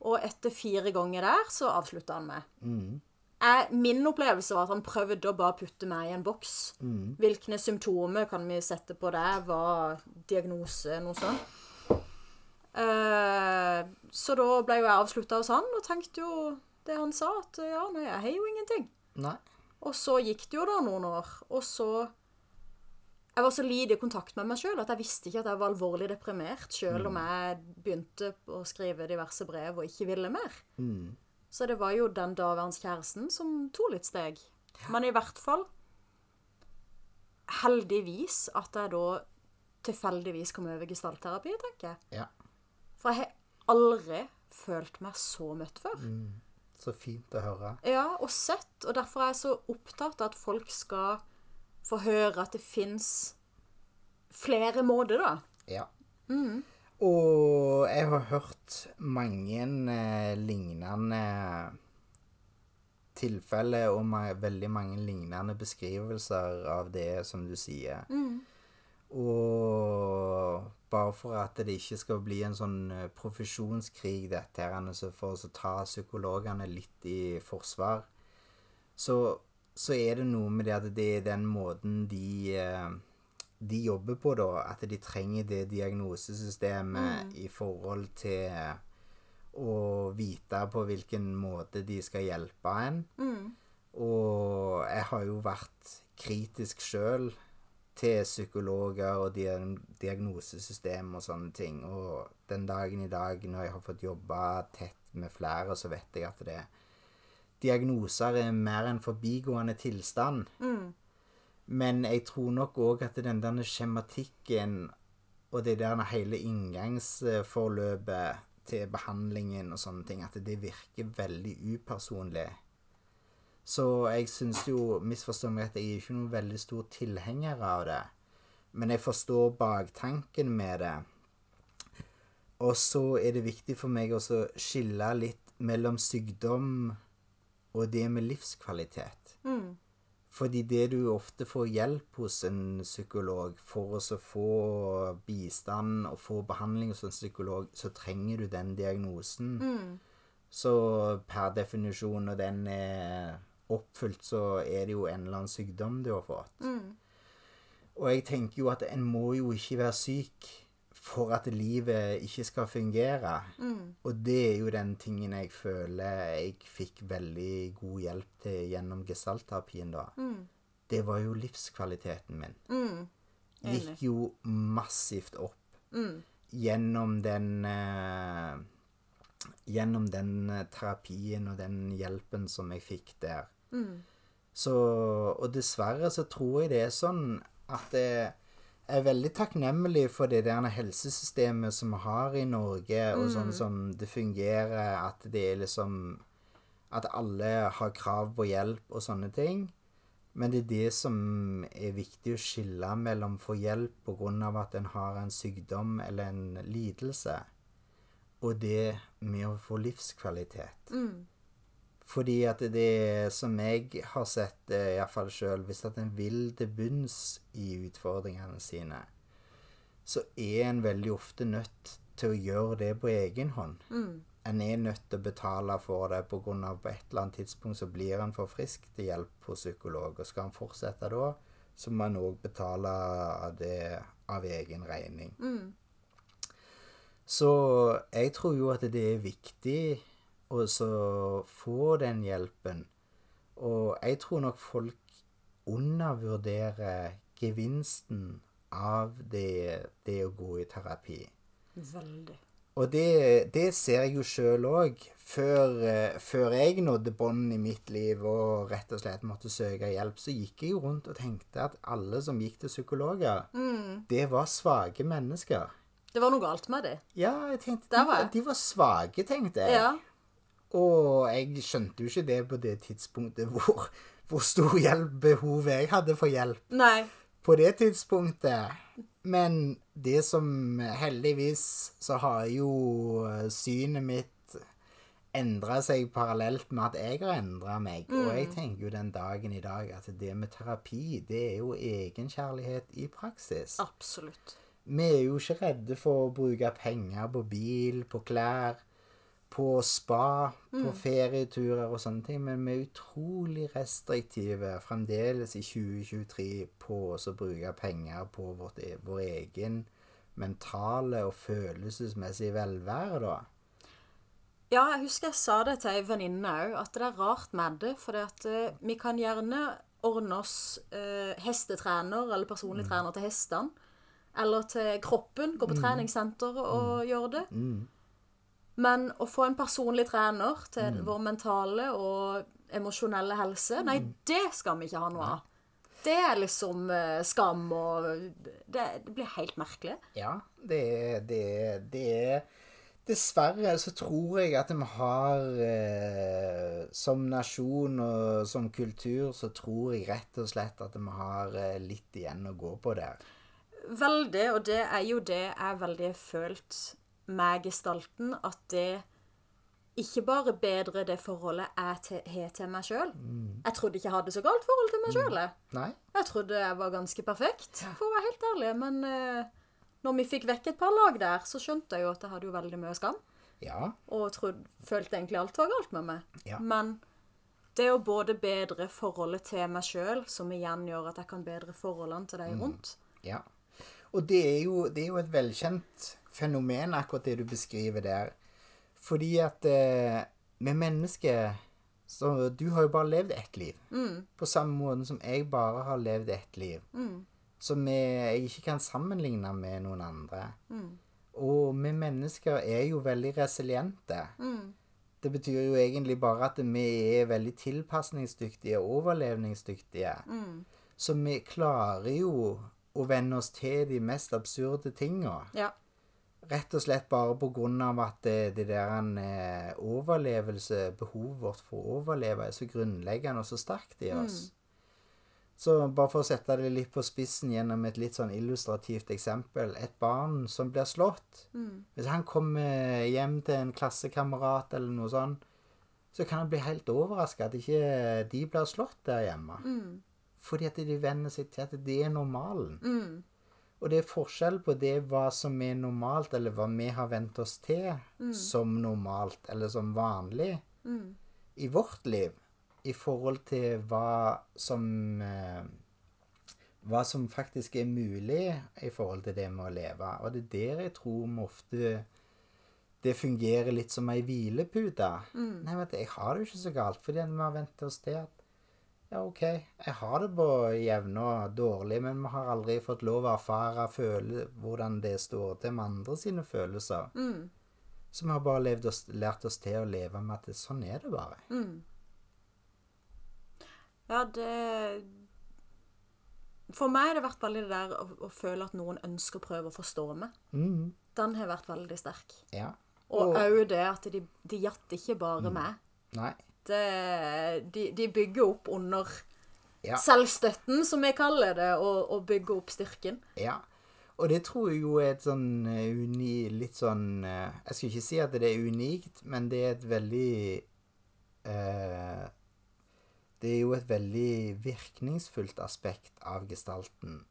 Og etter fire ganger der, så avslutta han med. Jeg, min opplevelse var at han prøvde å bare putte meg i en boks. Hvilke symptomer kan vi sette på det? Hva diagnose? Noe sånt. Uh, så da ble jo jeg avslutta hos han, og tenkte jo det han sa, at ja, nei, jeg har jo ingenting. Nei. Og så gikk det jo da noen år, og så Jeg var så lite i kontakt med meg sjøl at jeg visste ikke at jeg var alvorlig deprimert, sjøl om jeg begynte å skrive diverse brev og ikke ville mer. Så det var jo den daværende kjæresten som tok litt steg. Men i hvert fall Heldigvis at jeg da tilfeldigvis kom over gestaltterapi, tenker jeg. Ja. For jeg har aldri følt meg så møtt før. Så fint å høre. Ja, og sett. Og derfor er jeg så opptatt av at folk skal få høre at det fins flere måter, da. Ja. Og jeg har hørt mange eh, lignende tilfeller og ma veldig mange lignende beskrivelser av det som du sier. Og bare for at det ikke skal bli en sånn eh, profesjonskrig, dette her, så for å ta psykologene litt i forsvar, så, så er det noe med det at det er den måten de eh, de jobber på, da, at de trenger det diagnosesystemet i forhold til å vite på hvilken måte de skal hjelpe en. Og jeg har jo vært kritisk sjøl til psykologer og diagnosesystem og sånne ting. Og den dagen i dag, når jeg har fått jobbe tett med flere, så vet jeg at det Diagnoser er mer en forbigående tilstand. Men jeg tror nok òg at den der skjematikken og det der hele inngangsforløpet til behandlingen og sånne ting, at det virker veldig upersonlig. Så jeg syns jo, misforstå meg, at jeg er ikke noen veldig stor tilhenger av det. Men jeg forstår baktanken med det. Og så er det viktig for meg å skille litt mellom sykdom og det med livskvalitet. Fordi det du ofte får hjelp hos en psykolog for å få bistand og få behandling hos en psykolog, så trenger du den diagnosen. Så per definisjon, når den er oppfylt, så er det jo en eller annen sykdom du har fått. Og jeg tenker jo at en må jo ikke være syk for at livet ikke skal fungere. Og det er jo den tingen jeg føler jeg fikk veldig god hjelp til gjennom gestaltterapien da. Det var jo livskvaliteten min. Gikk jo massivt opp gjennom den eh, Gjennom den eh, terapien og den hjelpen som jeg fikk der. Så, og dessverre så tror jeg det er sånn at jeg er veldig takknemlig for det der helsesystemet som vi har i Norge, og sånn som det fungerer, at det er liksom At alle har krav på hjelp og sånne ting. Men det er det som er viktig å skille mellom få hjelp av at en har en sykdom eller en lidelse, og det med å få livskvalitet. Fordi at det som jeg har sett, eh, iallfall sjøl, hvis at en vil til bunns i utfordringene sine, så er en veldig ofte nødt til å gjøre det på egen hånd. En er nødt til å betale for det av på et eller annet tidspunkt så blir en for frisk til hjelp hos psykolog. Og skal en fortsette da, så må en òg betale det av egen regning. Så jeg tror jo at det er viktig å så få den hjelpen. Og jeg tror nok folk undervurderer gevinsten av det, det å gå i terapi. Veldig. Og det, det ser jeg jo sjøl òg. Før, eh, før jeg nådde bånd i mitt liv og rett og slett måtte søke hjelp, så gikk jeg jo rundt og tenkte at alle som gikk til psykologer, det var svake mennesker. Det var noe galt med det. Ja, jeg tenkte de var var, de var svake, tenkte jeg. Ja. Og jeg skjønte jo ikke det på det tidspunktet hvor, hvor stor hjelp behov jeg hadde for hjelp Nei. på det tidspunktet. Men det som heldigvis så har jo synet mitt endra seg parallelt med at jeg har endra meg. Og jeg tenker jo den dagen i dag at det med terapi, det er jo egenkjærlighet i praksis. Absolutt. Vi er jo ikke redde for å bruke penger på bil, på klær, på spa, på ferieturer og sånne ting, men vi er utrolig restriktive fremdeles i 2023 på å bruke penger på vårt, e- vår egen mentale og følelsesmessige velvære, da. Ja, jeg husker jeg sa det til ei venninne òg, at det er rart med det. For eh, vi kan gjerne ordne oss eh, hestetrener eller personlig trener til hestene. Eller til kroppen. Gå på treningssenter og gjøre det. Men å få en personlig trener til vår mentale og emosjonelle helse, nei, det skal vi ikke ha noe av. Det er liksom eh, skam og det, det blir helt merkelig. Ja, det er, det det er Dessverre så tror jeg at vi har eh, Som nasjon og som kultur så tror jeg rett og slett at vi har eh, litt igjen å gå på der. Veldig, og det er jo det jeg veldig følt med gestalten, at det ikke bare bedrer det forholdet jeg har til meg sjøl. Jeg trodde ikke jeg hadde så galt forhold til meg sjøl. Mm. Jeg trodde jeg var ganske perfekt, for å være helt ærlig. Men uh, når vi fikk vekk et par lag der, så skjønte jeg jo at jeg hadde jo veldig mye skam. Ja. Og trodde, følte egentlig alt var galt med meg. Ja. Men det å både bedre forholdet til meg sjøl, som igjen gjør at jeg kan bedre forholdene til de rundt Ja. Og det er, jo, det er jo et velkjent fenomen, akkurat det du beskriver der. Fordi at eh, med mennesker Så du har jo bare levd ett liv. På samme måte som jeg bare har levd ett liv. Som jeg ikke kan sammenligne med noen andre. Og vi mennesker er jo veldig resiliente. Det betyr jo egentlig bare at vi er veldig tilpasningsdyktige og overlevningsdyktige. Så vi klarer jo å venne oss til de mest absurde tinga. Ja. Rett og slett bare på grunn av at det, det der en, eh, overlevelse, behovet vårt for å overleve, er så grunnleggende og så sterkt i oss. Så bare for å sette det litt på spissen gjennom et litt sånn illustrativt eksempel. Et barn som blir slått. Hvis han kommer hjem til en klassekamerat eller noe sånt, så kan han bli helt overraska at ikke de blir slått der hjemme. Fordi at de venner seg til at det er normalen. Mm. Og det er forskjell på det hva som er normalt, eller hva vi har vent oss til som normalt, eller som vanlig i vårt liv, i forhold til hva som eh, Hva som faktisk er mulig i forhold til det med å leve. Og det er der jeg tror vi ofte det fungerer litt som ei hvilepute. Nei, vet du, jeg har det jo ikke så galt, fordi vi har vent oss til at ja, OK, jeg har det på jevne og dårlig, men vi har aldri fått lov å erfare føle, hvordan det står til med andre sine følelser. Så vi har bare oss, lært oss til å leve med at det, sånn er det bare. Ja, det For meg har det vært veldig det der å, å føle at noen ønsker å prøve å forstå meg. Mm. Den har vært veldig sterk. Ja. Og Og- òg det at de, de gjatt ikke bare meg. Nei. Det, de, de bygger opp under Ja. selvstøtten, som jeg kaller det, og, og bygger opp styrken. Ja. Og det tror jeg jo er et sånn eh, uni... Litt sånn eh, Jeg skal ikke si at det er unikt, men det er et veldig eh, Det er jo et veldig virkningsfullt aspekt av gestalten.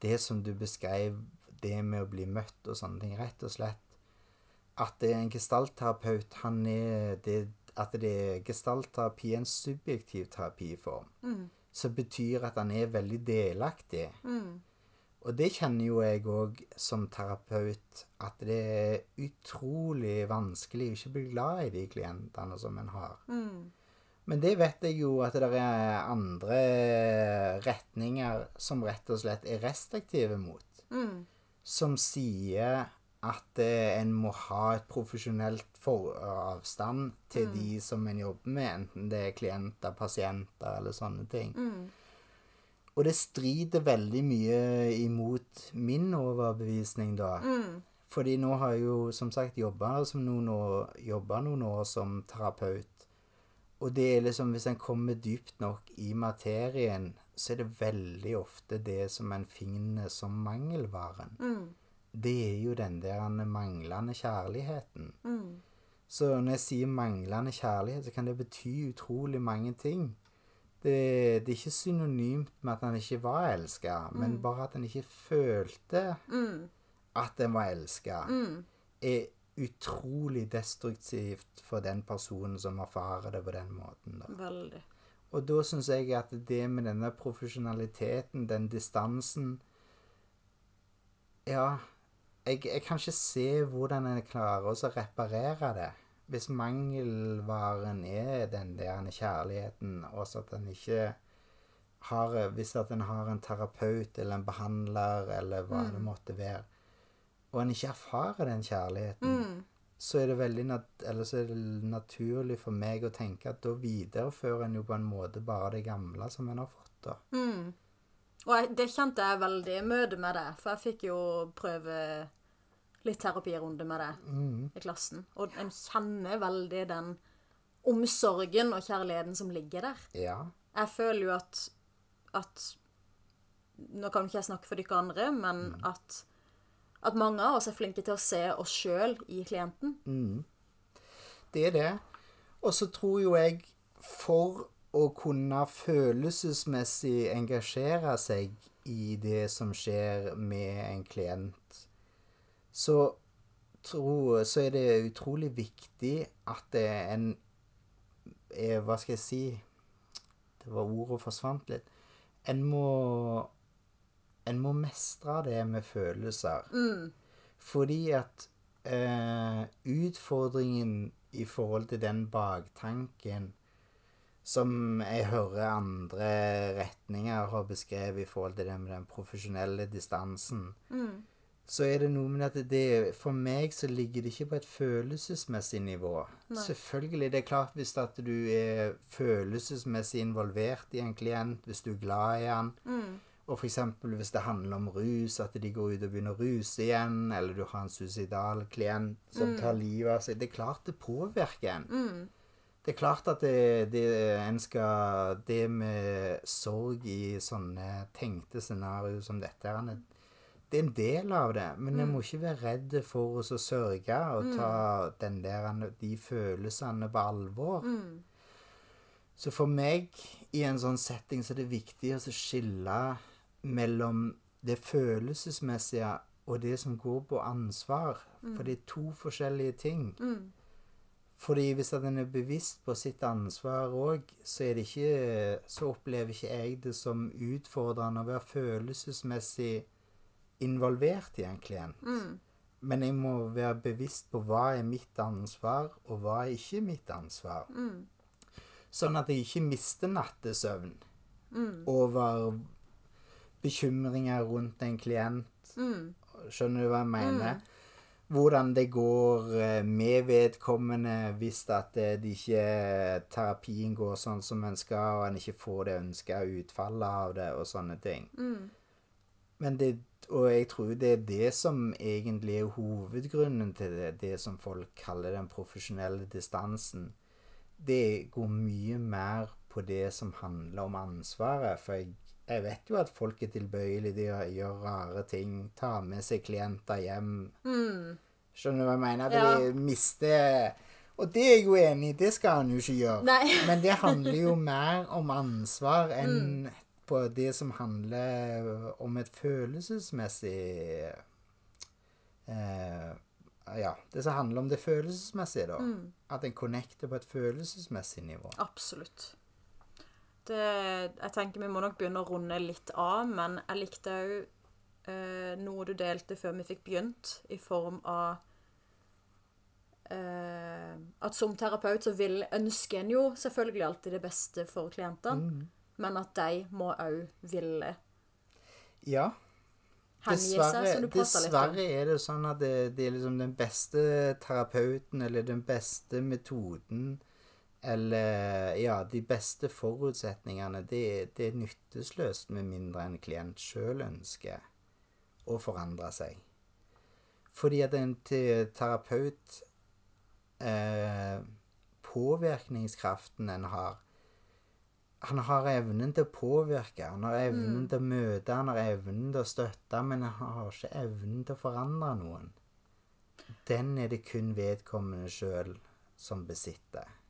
Det som du beskrev, det med å bli møtt og sånne ting. Rett og slett at det er en gestaltterapeut han er det, At det er gestaltterapi en subjektiv terapiform. Som betyr at han er veldig delaktig. Og det kjenner jo jeg òg som terapeut, at det er utrolig vanskelig å ikke bli glad i de klientene som en har. Men det vet jeg jo at det er andre retninger som rett og slett er restriktive mot. Som sier at eh, en må ha et profesjonelt avstand til de som en jobber med, enten det er klienter, pasienter eller sånne ting. Og det strider veldig mye imot min overbevisning, da. Fordi nå har jeg jo som sagt jobba noen, noen år som terapeut. Og det er liksom, hvis en kommer dypt nok i materien, så er det veldig ofte det som en finner som mangelvaren. Det er jo den der manglende kjærligheten. Så når jeg sier manglende kjærlighet, så kan det bety utrolig mange ting. Det, det er ikke synonymt med at han ikke var elska, men bare at han ikke følte at han var elska, er utrolig destruktivt for den personen som erfarer det på den måten. Da. Veldig. Og da syns jeg at det med denne profesjonaliteten, den distansen Ja, jeg, jeg kan ikke se hvordan en klarer å reparere det. Hvis mangelvaren er den der kjærligheten, og så at en ikke har Hvis at en har en terapeut eller en behandler eller hva det måtte være, og en ikke erfarer den kjærligheten, så er det veldig så er det naturlig for meg å tenke at da viderefører en jo på en måte bare det gamle som en har fått. da. Og jeg, det kjente jeg veldig i møte med det, for jeg fikk jo prøve litt terapirunde med det i klassen. Og en kjenner veldig den omsorgen og kjærligheten som ligger der. Ja. Jeg føler jo at, at Nå kan ikke jeg snakke for dere andre, men at, at mange av oss er flinke til å se oss sjøl i klienten. Det er det. Og så tror jo jeg for å kunne følelsesmessig engasjere seg i det som skjer med en klient, så, tro, så er det utrolig viktig at det en er, Hva skal jeg si Det var ordet forsvant litt. En må En må mestre det med følelser. Fordi at eh, utfordringen i forhold til den baktanken som jeg hører andre retninger har beskrevet i forhold til det med den profesjonelle distansen, så er det noe med at det, for meg så ligger det ikke på et følelsesmessig nivå. Selvfølgelig, det er klart hvis at du er følelsesmessig involvert i en klient, hvis du er glad i han, og f.eks. hvis det handler om rus, at de går ut og begynner å ruse igjen, eller du har en suicidal klient som tar livet av seg Det er klart det påvirker en. Det er klart at det, det, en skal Det med sorg i sånne tenkte scenarioer som dette en- Det er en del av det, men en må ikke være redd for å sørge og ta den der, de følelsene på alvor. Så for meg, i en sånn setting, så er det viktig å skille mellom det følelsesmessige og det som går på ansvar. For det er to forskjellige ting. Fordi hvis en er bevisst på sitt ansvar òg, så Så opplever ikke jeg det som utfordrende å være følelsesmessig involvert i en klient. Men jeg må være bevisst på hva er mitt ansvar, og hva er ikke mitt ansvar. Sånn at jeg ikke mister nattesøvn over bekymringer rundt en klient. Skjønner du hva jeg mener? Hvordan det går eh, med vedkommende hvis at eh, de ikke terapien går sånn som en skal, og en ikke får det ønska utfallet av det, og sånne ting. Men det, og jeg tror det er det som egentlig er hovedgrunnen til det, det som folk kaller den profesjonelle distansen. Det går mye mer på det som handler om ansvaret. For jeg, jeg vet jo at folk er tilbøyelige til å gjøre rare ting. Ta med seg klienter hjem. Skjønner du hva jeg mener? Ja. De mister Og det er jeg jo enig i, det skal han jo ikke gjøre. Nei. Men det handler jo mer om ansvar enn på det som handler om et følelsesmessig eh, Ja, det som handler om det følelsesmessige, da. At en connecter på et følelsesmessig nivå. Absolutt. Det, jeg tenker vi må nok begynne å runde litt av, men jeg likte òg eh, noe du delte før vi fikk begynt, i form av eh, At som terapeut så vil, ønsker en jo selvfølgelig alltid det beste for klientene, men at de må òg ville Ja. Dessverre, seg, dessverre er det sånn at det, det er liksom den beste terapeuten eller den beste metoden eller ja, de beste forutsetningene, det, det er nytteløst med mindre en klient sjøl ønsker å forandre seg. Fordi at en terapeut eh, Påvirkningskraften en har Han har evnen til å påvirke, han har evnen til å møte, han har evnen til å støtte, men han har ikke evnen til å forandre noen. Den er det kun vedkommende sjøl som besitter.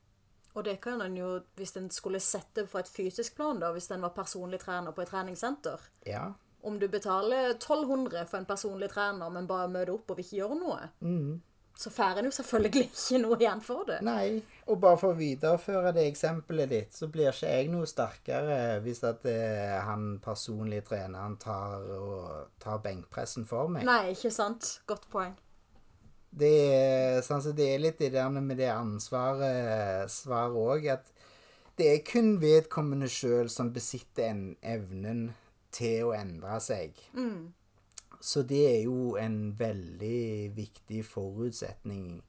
Og det kan en jo, hvis en skulle sett det på et fysisk plan, da, hvis en var personlig trener på et treningssenter Ja. Om du betaler 1200 for en personlig trener, men bare møter opp og vil ikke gjøre noe, så får en jo selvfølgelig ikke noe igjen for det. Nei, og bare for å videreføre det eksempelet ditt, så blir ikke jeg noe sterkere hvis at eh, han personlige treneren tar, og, tar benkpressen for meg. Nei, ikke sant? Godt poeng. Det er, sånn, så det er litt det der med det ansvaret svaret òg, at det er kun vedkommende sjøl som besitter en evnen til å endre seg. Så det er jo en veldig viktig forutsetning.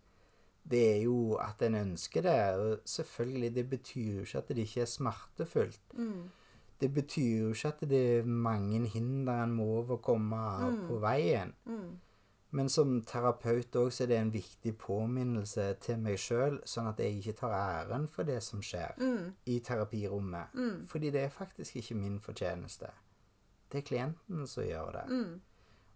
Det er jo at en ønsker det. Og selvfølgelig, det betyr jo ikke at det ikke er smertefullt. Det betyr jo ikke at det er mange hinder en må overkomme på veien. Men som terapeut òg så er det en viktig påminnelse til meg sjøl, sånn at jeg ikke tar æren for det som skjer i terapirommet. Fordi det er faktisk ikke min fortjeneste. Det er klienten som gjør det.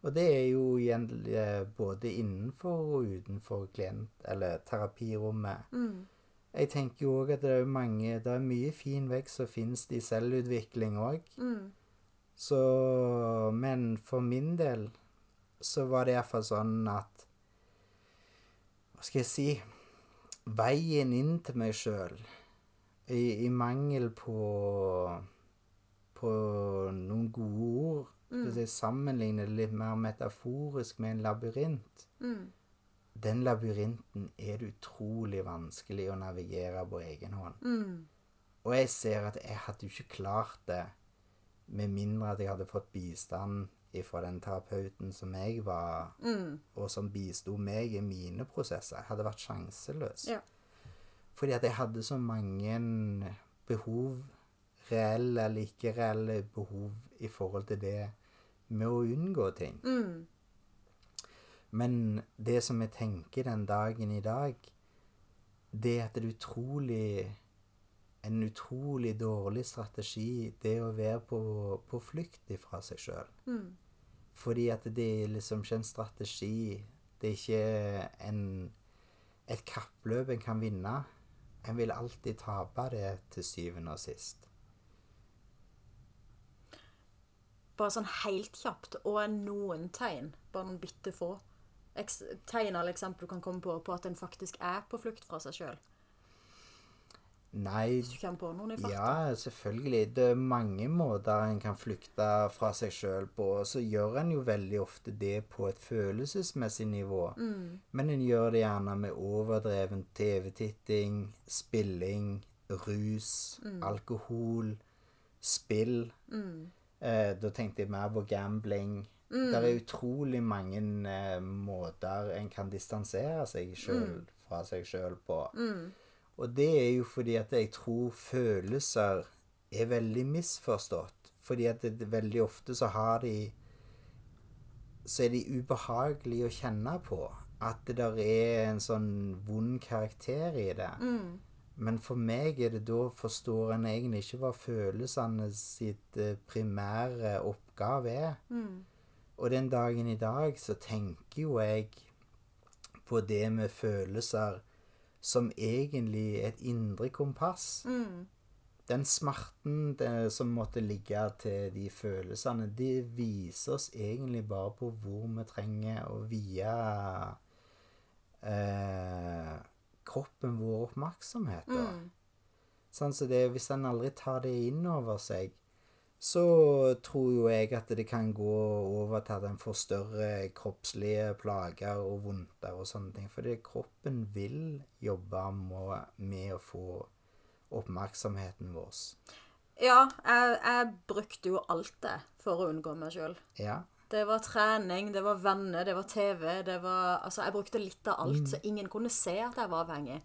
Og det er jo igjen eh, både innenfor og utenfor klient, eller terapirommet. Jeg tenker jo òg at det er mange Det er mye fin vekst som finnes i selvutvikling òg. Så Men for min del så var det iallfall sånn at Hva skal jeg si Veien inn til meg sjøl, i, i mangel på på noen gode ord Hvis jeg sammenligner det litt mer metaforisk med en labyrint Den labyrinten er det utrolig vanskelig å navigere på egen hånd. Og jeg ser at jeg hadde jo ikke klart det med mindre at jeg hadde fått bistand fra den terapeuten som jeg var, og som bisto meg i mine prosesser. Hadde vært sjanseløs. Ja. Fordi at jeg hadde så mange behov, reelle eller ikke reelle behov, i forhold til det med å unngå ting. Men det som jeg tenker den dagen i dag, det er at det er utrolig En utrolig dårlig strategi, det å være på, på flukt ifra seg sjøl. Fordi at det er liksom ikke en strategi. Det er ikke en, et kappløp en kan vinne. En vil alltid tape det til syvende og sist. Bare sånn helt kjapt, og noen tegn, bare noen bitte få tegn eller eksempel du kan komme på på at en faktisk er på flukt fra seg sjøl. Nei, Hvis du kjenner på noen i farta. ja, selvfølgelig. Det er mange måter en kan flykte fra seg sjøl på. Så gjør en jo veldig ofte det på et følelsesmessig nivå. Men en gjør det gjerne med overdreven TV-titting, spilling, rus, alkohol, spill. Eh, da tenkte jeg mer på gambling. Det er utrolig mange eh, måter en kan distansere seg sjøl fra seg sjøl på. Og det er jo fordi at jeg tror følelser er veldig misforstått. Fordi at det, veldig ofte så har de Så er de ubehagelige å kjenne på. At det der er en sånn vond karakter i det. Men for meg er det da forstår en egentlig ikke hva følelsene sitt eh, primære oppgave er. Og den dagen i dag så tenker jo jeg på det med følelser som egentlig er et indre kompass. Den smerten det, som måtte ligge til de følelsene, det viser oss egentlig bare på hvor vi trenger å vie eh, kroppen vår oppmerksomhet. Mm. Sånn så det, hvis en aldri tar det inn over seg, så tror jo jeg at det kan gå over til at en får større kroppslige plager og vondter og sånne ting. Fordi kroppen vil jobbe med, å få oppmerksomheten vår. Ja, jeg, jeg brukte jo alt det for å unngå meg sjøl. Ja. Det var trening, det var venner, det var TV. det var... Altså, Jeg brukte litt av alt, så ingen kunne se at jeg var avhengig.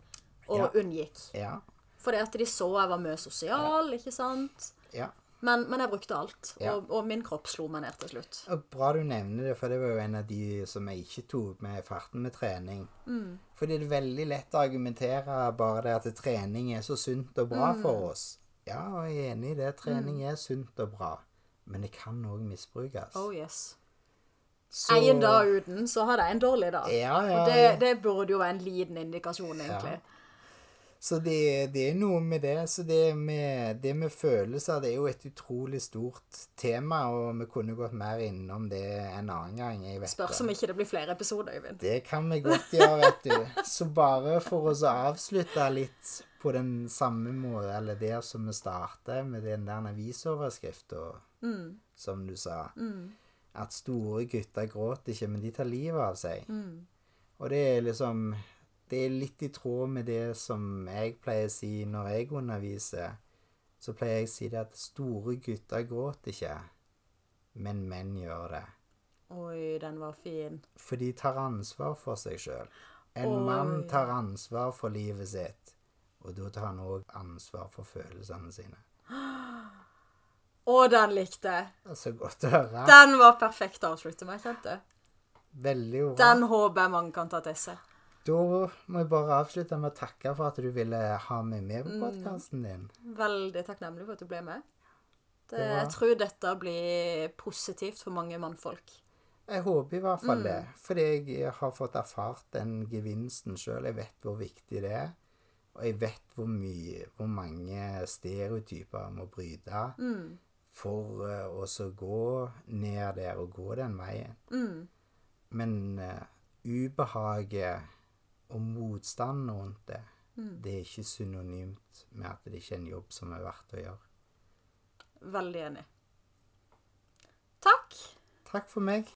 Og Ja. unngikk. Ja. Fordi at de så jeg var mye sosial, ikke sant? ja. Men, men jeg brukte alt. Ja. Og, og min kropp slo meg ned til slutt. Og bra du nevner det, for det var jo en av de som jeg ikke tok med farten med trening. Fordi det er veldig lett å argumentere bare det at trening er så sunt og bra for oss. Ja, jeg er enig i det. Trening er sunt og bra. Men det kan òg misbrukes. Oh yes. Så- En dag uten, så hadde jeg en dårlig dag. Ja, ja, og det, ja. det burde jo være en liten indikasjon, egentlig. Så det, det er noe med det. Så det med, det med følelser det er jo et utrolig stort tema, og vi kunne gått mer innom det en annen gang. jeg vet Spørs om ikke det blir flere episoder, Øyvind. Det kan vi godt gjøre, vet du. Så bare for å avslutte litt på den samme måten, eller der som vi starter, med den der avisoverskrifta, som du sa. At store gutter gråter ikke, men de tar livet av seg. Og det er liksom Det er litt i tråd med det som jeg pleier å si når jeg underviser. Så pleier jeg å si det at store gutter gråter ikke, men menn gjør det. Oi, den var fin. For de tar ansvar for seg sjøl. En Oi. mann tar ansvar for livet sitt, og da tar han òg ansvar for følelsene sine. Å, den likte jeg. Så godt å høre. Den var perfekt å avslutte med, kjente jeg. Veldig bra. Den håper jeg mange kan ta til seg. Da må jeg bare avslutte med å takke for at du ville ha meg med Mm. på podkasten din. Veldig takknemlig for at du ble med. Det, Det var- Jeg tror dette blir positivt for mange mannfolk. Jeg håper i hvert fall det. Fordi jeg har fått erfart den gevinsten sjøl. Jeg vet hvor viktig det er. Og jeg vet hvor mye Hvor mange stereotyper må bryte for eh, å så gå ned der og gå den veien. Men uh, ubehaget og motstand rundt det, det er ikke synonymt med at det ikke er en jobb som er verdt å gjøre. Veldig enig. Takk. Takk for meg.